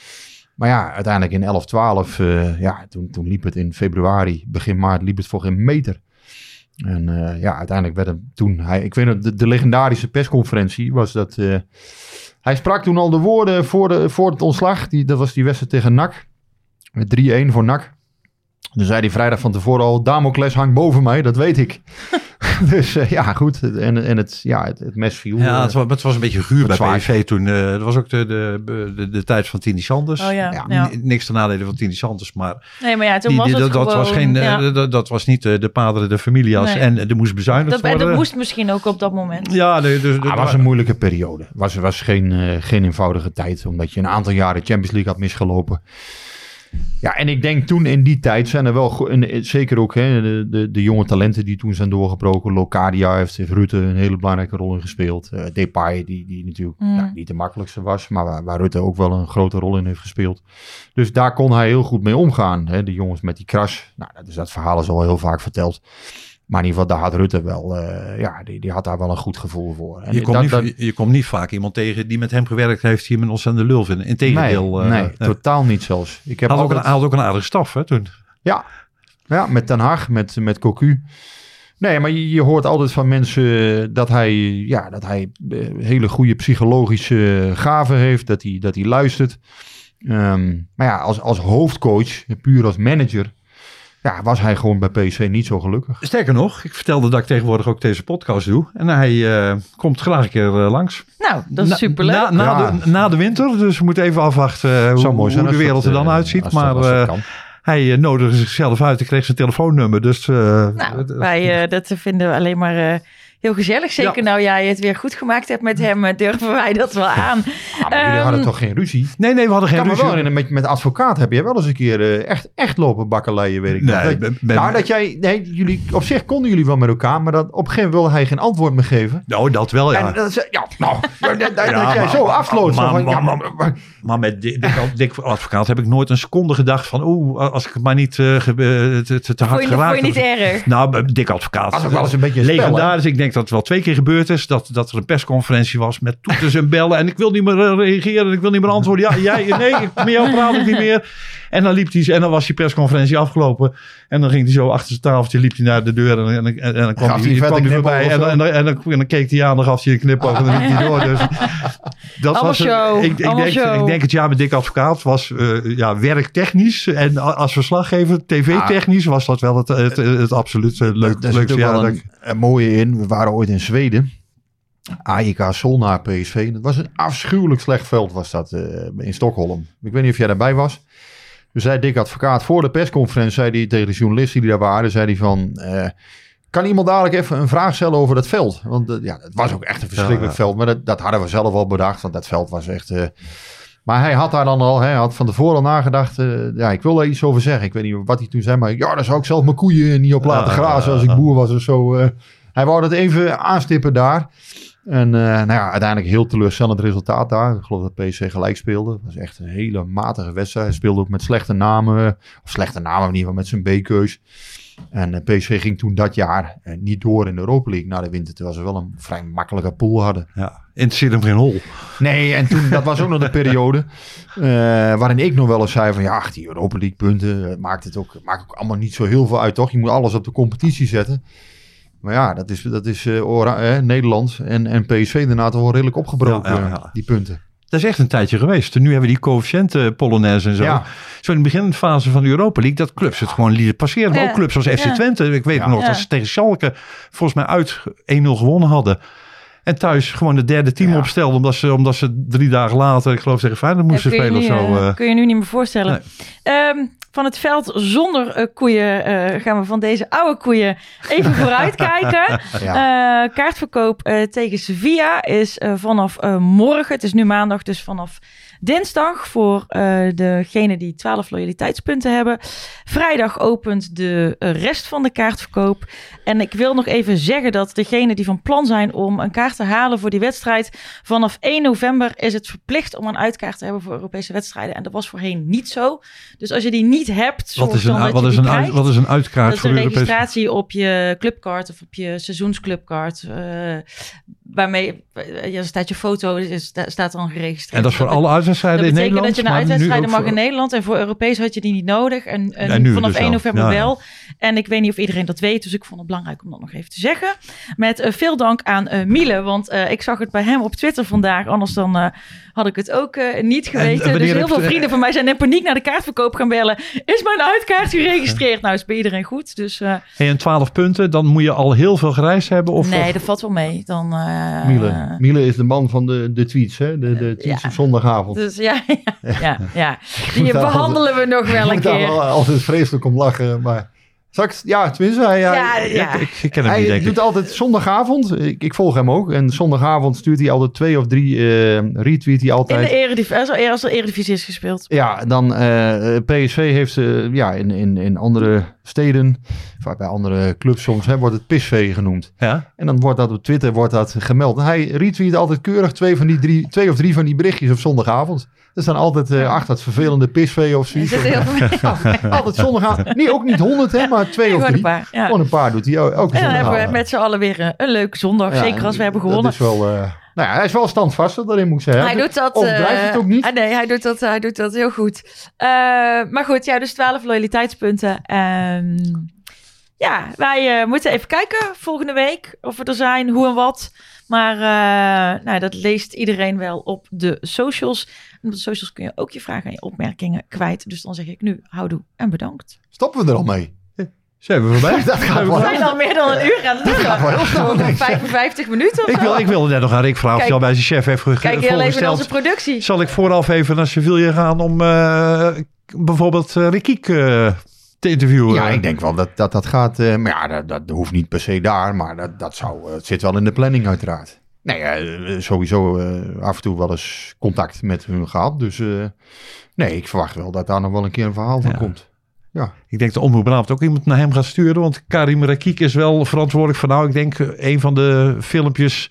Maar ja, uiteindelijk in 11, 12, eh, ja, toen, toen liep het in februari, begin maart, liep het voor geen meter. En ja, uiteindelijk werd hem toen hij, ik weet nog, de, de legendarische persconferentie was dat. hij sprak toen al de woorden voor, de, voor het ontslag. Die, dat was die wedstrijd tegen NAC. Met 3-1 voor NAC. Dan zei hij vrijdag van tevoren al: Damocles hangt boven mij, dat weet ik. (laughs) (laughs) dus eh, ja, goed. En, en het, ja, het, het mes viel. Ja, eh, het was, het was een beetje guur bij zwaar. PSV toen. eh dat was ook de, de, de, de tijd van Tini Sanders. Oh ja, Ja, ja. N- Niks ten nadele van Tini Sanders, maar Nee, maar ja, toen die, was die- het dat, gewoon... was geen, dat, dat was niet de padere de familias Nee. en er moest bezuinigd dat, en worden. dat moest misschien ook op dat moment. Ja, nee, dus, Ah, het was een moeilijke periode. Het was, was geen, geen eenvoudige tijd, omdat je een aantal jaren Champions League had misgelopen. Ja, en ik denk toen in die tijd zijn er wel, en, eh, zeker ook hè, de, de, de jonge talenten die toen zijn doorgebroken. Locadia heeft, heeft Rutte een hele belangrijke rol in gespeeld. Eh Depay, die, die natuurlijk Mm. ja, niet de makkelijkste was, maar waar, waar Rutte ook wel een grote rol in heeft gespeeld. Dus daar kon hij heel goed mee omgaan. Hè. De jongens met die crash, nou, dat, is, dat verhaal is al heel vaak verteld. Maar in ieder geval, daar had Rutte wel, eh, ja, die, die had daar wel een goed gevoel voor. En je, komt dat- niet, dat- je, je komt niet vaak iemand tegen die met hem gewerkt heeft, die hem een ontzettende lul vinden. Integendeel. nee, eh, nee, eh, totaal niet zelfs. Ik heb hij had, ook een, had ook een aardige staf hè, toen. ja, ja, met Den Haag, met, met Cocu. Nee, maar je, je hoort altijd van mensen dat hij, ja, dat hij hele goede psychologische gaven heeft, dat hij, dat hij luistert. Ehm, maar ja, als, als hoofdcoach, puur als manager, ja, was hij gewoon bij PSV niet zo gelukkig. Sterker nog, ik vertelde dat ik tegenwoordig ook deze podcast doe. En hij eh, komt graag een keer eh, langs. Nou, dat is Na- superleuk. Na, na, Ja. de, na de winter, dus we moeten even afwachten eh, hoe, Zou mooi zijn hoe de wereld dat, er dan uitziet. maar als dat eh, kan. hij nodigde zichzelf uit. Ik kreeg zijn telefoonnummer. Dus, eh, Nou, wij, dat vinden we alleen maar eh, heel gezellig. Zeker Ja. nou jij het weer goed gemaakt hebt met hem, eh, durven wij dat wel aan. Ah, maar jullie Ehm, hadden toch geen ruzie? nee, nee, we hadden Ik geen wel ruzie. herinneren, met, met advocaat heb je wel eens een keer eh, echt, echt lopen bakkeleien, weet ik. Nee, Dat- ben- ben- nou, dat jij, nee, jullie, op zich konden jullie wel met elkaar, maar dat, op een gegeven moment wilde hij geen antwoord meer geven. Nou, dat wel, ja. En dat, ja, nou, dat, dat, dat Ja, jij maar- zo afsloot. maar- van, ja, maar- maar- maar- Maar met Dick, Dick Advocaat heb ik nooit een seconde gedacht van... oeh, als ik het maar niet eh, ge- te, te, hard geraakt vond je niet erg? Nou, Dick Advocaat. Was ook wel eens een beetje een spel, hè? Legendarisch. Ik denk dat het wel twee keer gebeurd is. Dat, dat er een persconferentie was met toeters en bellen. En ik wil niet meer eh, reageren. Ik wil niet meer antwoorden. Ja, jij, nee, ik, met jou praat ik niet meer. En dan, liep hij, en dan was die persconferentie afgelopen. En dan ging hij zo achter zijn tafeltje, liep hij naar de deur. En, en, en, en dan kwam hij, kwam hij voorbij. En, en, dan- en, dan, en dan keek hij aan. Dan gaf hij een knipoog. En dan liep hij door. Dus dat Allemaal was een- show, Ik, ik, allemaal denk, show. ik denk het jaar met Dick Advocaat was eh, ja, werktechnisch. En als verslaggever, tv-technisch, was dat wel het, het, het, absoluut eh, leuk, leukste jaar. een, een mooie in. We waren ooit in Zweden. AIK Solna PSV. Dat was een afschuwelijk slecht veld was dat eh, in Stockholm. Ik weet niet of jij daarbij was. Dus zei Dick Advocaat voor de persconferentie zei hij tegen de journalisten die daar waren, zei hij van, eh, kan iemand dadelijk even een vraag stellen over dat veld? Want eh, ja, het was ook echt een verschrikkelijk Ja, ja. veld, maar dat, dat hadden we zelf al bedacht, want dat veld was echt... maar hij had daar dan al, hij had van tevoren al nagedacht, ja, ik wil daar iets over zeggen. Ik weet niet wat hij toen zei, maar ja, daar zou ik zelf mijn koeien niet op laten grazen als ik boer was of zo. Hij wou dat even aanstippen daar. En eh, nou ja, uiteindelijk heel teleurstellend resultaat daar. Ik geloof dat PSV gelijk speelde. Dat was echt een hele matige wedstrijd. Hij speelde ook met slechte namen. Of slechte namen in ieder geval met zijn B-keus. En eh, PSV ging toen dat jaar eh, niet door in de Europa League na de winter. Terwijl ze wel een vrij makkelijke pool hadden. Ja, interesseert hem geen hol. Nee, en toen, dat was ook nog de (laughs) periode waarin ik nog wel eens zei van ja, ach, die Europa League punten maakt het ook, maakt ook allemaal niet zo heel veel uit, toch? Je moet alles op de competitie zetten. Maar ja, dat is, dat is eh, Ora- eh, Nederland en, en PSV daarna toch wel redelijk opgebroken, Ja, ja, ja. die punten. Dat is echt een tijdje geweest. Nu hebben we die coëfficiënten Polonaise en zo. Ja. Zo in de beginfase van de Europa League, dat clubs het gewoon lieten passeren. Maar Ja. ook clubs als FC Ja. Twente. Ik weet Ja. nog Ja. dat ze tegen Schalke volgens mij uit 1-0 gewonnen hadden. En thuis gewoon de derde team Ja. opstelden. Omdat ze, omdat ze drie dagen later, ik geloof tegen Feyenoord moesten Ja, spelen of nu, zo. eh, eh. kun je nu niet meer voorstellen. Ehm, van het veld zonder eh, koeien eh, gaan we van deze oude koeien even (laughs) vooruit kijken. Ja. Eh, kaartverkoop tegen Sevilla is vanaf morgen. Het is nu maandag, dus vanaf dinsdag voor eh degene die 12 loyaliteitspunten hebben. Vrijdag opent de rest van de kaartverkoop. En ik wil nog even zeggen dat degenen die van plan zijn om een kaart te halen voor die wedstrijd, vanaf 1 november is het verplicht om een uitkaart te hebben voor Europese wedstrijden. En dat was voorheen niet zo. Dus als je die niet hebt, Wat is, dan een, dat wat, is een, krijgt. wat is een uitkaart Dat is een Europese... registratie op je clubkaart of op je seizoensclubkaart. eh, waarmee ja, staat je foto, is, sta- staat dan geregistreerd. En dat is voor alle uitwedstrijden Dat in betekent Nederland. dat je naar maar nu uitwedstrijden mag in Nederland. En voor Europees had je die niet nodig. En, vanaf dus 1 wel. november ja. wel. En ik weet niet of iedereen dat weet. Dus ik vond het belangrijk om dat nog even te zeggen. Met eh, veel dank aan eh, Miele. Want eh, ik zag het bij hem op Twitter vandaag. Anders dan had ik het ook eh, niet geweten. dus heel veel vrienden van mij zijn in paniek naar de kaartverkoop gaan bellen. Is mijn uitkaart geregistreerd? Nou, is bij iedereen goed. Dus eh, Hey, en 12 punten, dan moet je al heel veel gereisd hebben? Of, nee, of- dat valt wel mee. Dan, eh, Miele. Miele is de man van de, de tweets, hè? De, de tweets ja. op zondagavond. Dus ja, ja, ja, (laughs) ja. Die daar behandelen we nog wel Ik een moet daar keer. wel altijd vreselijk om lachen, maar... Zal ik, ja, tenminste, hij, hij- Ja, ja. Ik, ik ken hem hij niet, denk doet ik. altijd zondagavond, ik, ik volg hem ook, en zondagavond stuurt hij altijd twee of drie, eh retweet hij In de altijd. Eredivisie, als er- er Eredivisie is gespeeld. Ja, dan eh, PSV heeft ze ja, in, in, in andere steden, vaak bij andere clubs soms, hè, wordt het PSV genoemd. Ja? En dan wordt dat op Twitter wordt dat gemeld. En hij retweet altijd keurig twee, van die drie, twee of drie van die berichtjes op zondagavond. Er staan altijd eh, achter het vervelende PSV of zoiets. zitten heel veel (laughs) Altijd zondagavond. Nee, ook niet honderd, hè, maar twee of Gewoon een drie. paar. Ja. Gewoon een paar doet hij ook. En dan hebben we met z'n allen weer een, een leuke zondag. Ja, zeker als we hebben dat gewonnen. is wel, eh, nou ja, hij is wel standvastig, daarin moet ik zeggen. Hij doet dat. Overdrijft eh, het ook niet. ah, nee, hij doet dat, hij doet dat heel goed. Eh, maar goed, ja, dus 12 loyaliteitspunten. Ehm, ja, wij eh, moeten even kijken volgende week of we er zijn, hoe en wat. Maar eh, nou, dat leest iedereen wel op de socials. En op de socials kun je ook je vragen en je opmerkingen kwijt. Dus dan zeg ik nu houdoe en bedankt. Stoppen we er al mee? Zijn we voorbij? (laughs) Dat gaat We zijn al meer dan een uur aan het gaat wel heel snel. Over 55 minuten of Ik, zo. wil, ik wilde net nog aan Rick vragen of hij al bij zijn chef heeft ge- Kijk heel even onze productie. Zal ik vooraf even naar Sevilla gaan om eh, bijvoorbeeld uh, Rikiek eh, te interviewen? Ja, ik denk wel dat dat, dat gaat. eh, maar ja, dat, dat hoeft niet per se daar. Maar dat, dat zou, het zit wel in de planning uiteraard. Nee, sowieso eh, af en toe wel eens contact met hun gehad. Dus eh, nee, ik verwacht wel dat daar nog wel een keer een verhaal van Ja. komt. Ja. Ik denk dat Omroep Brabant ook iemand naar hem gaat sturen. Want Karim Rakiek is wel verantwoordelijk voor, nou, ik denk eh, een van de filmpjes,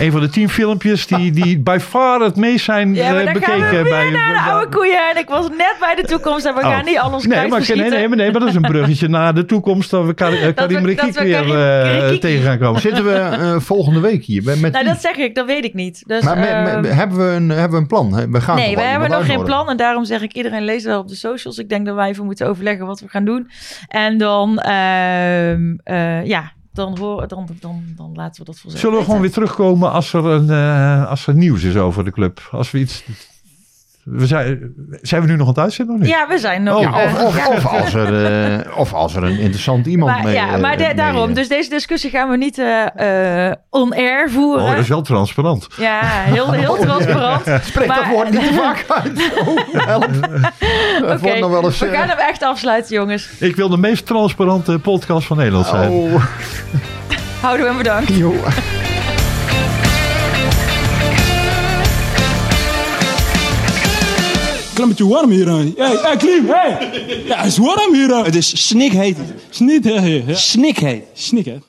een van de tien filmpjes die, die by far het meest zijn Ja, maar eh, dan gaan we bekeken. weer bij, naar de oude koeien. En ik was net bij de toekomst en we Oh. gaan niet alles Nee maar, nee, nee, maar nee, maar dat is een bruggetje naar de toekomst dat we Kar- (laughs) eh, Karim Rakiek we weer Karim- eh, tegen gaan komen. Zitten we eh, volgende week hier? Met, met Nou, dat zeg ik, dat weet ik niet. Dus, maar ehm, hebben, we een, hebben we een plan? We gaan nee, we hebben nog geen plan. En daarom zeg ik, iedereen leest wel op de socials. Ik denk dat wij even moeten overleggen wat we gaan doen. En dan, ehm, eh, ja, dan, hoor, dan, dan, dan laten we dat vanzelf Zullen we gewoon weer terugkomen als er, een, eh, als er nieuws is over de club? Als we iets... We zijn, zijn we nu nog aan het uitzenden of niet? Ja, we zijn nog... Ja, eh, of, of, ja. of, als er, eh, of als er een interessant iemand Maar, mee... ja, eh, maar de- mee, daarom. eh, Dus deze discussie gaan we niet eh, eh, on-air voeren. Oh, dat is wel transparant. Ja, heel, heel Oh, ja. transparant. Spreek dat Maar- woord niet te (laughs) vaak uit. Oh, (laughs) nog wel eens... we gaan hem echt afsluiten, jongens. Ik wil de meest transparante podcast van Nederland zijn. oh, Houden we bedankt. Joh. Klimmetje warm hier. hè. Hey, hey, Klim, hey! Ja, het is warm hier. Het is snikheet. Snikheet. Snikheet. Snikheet.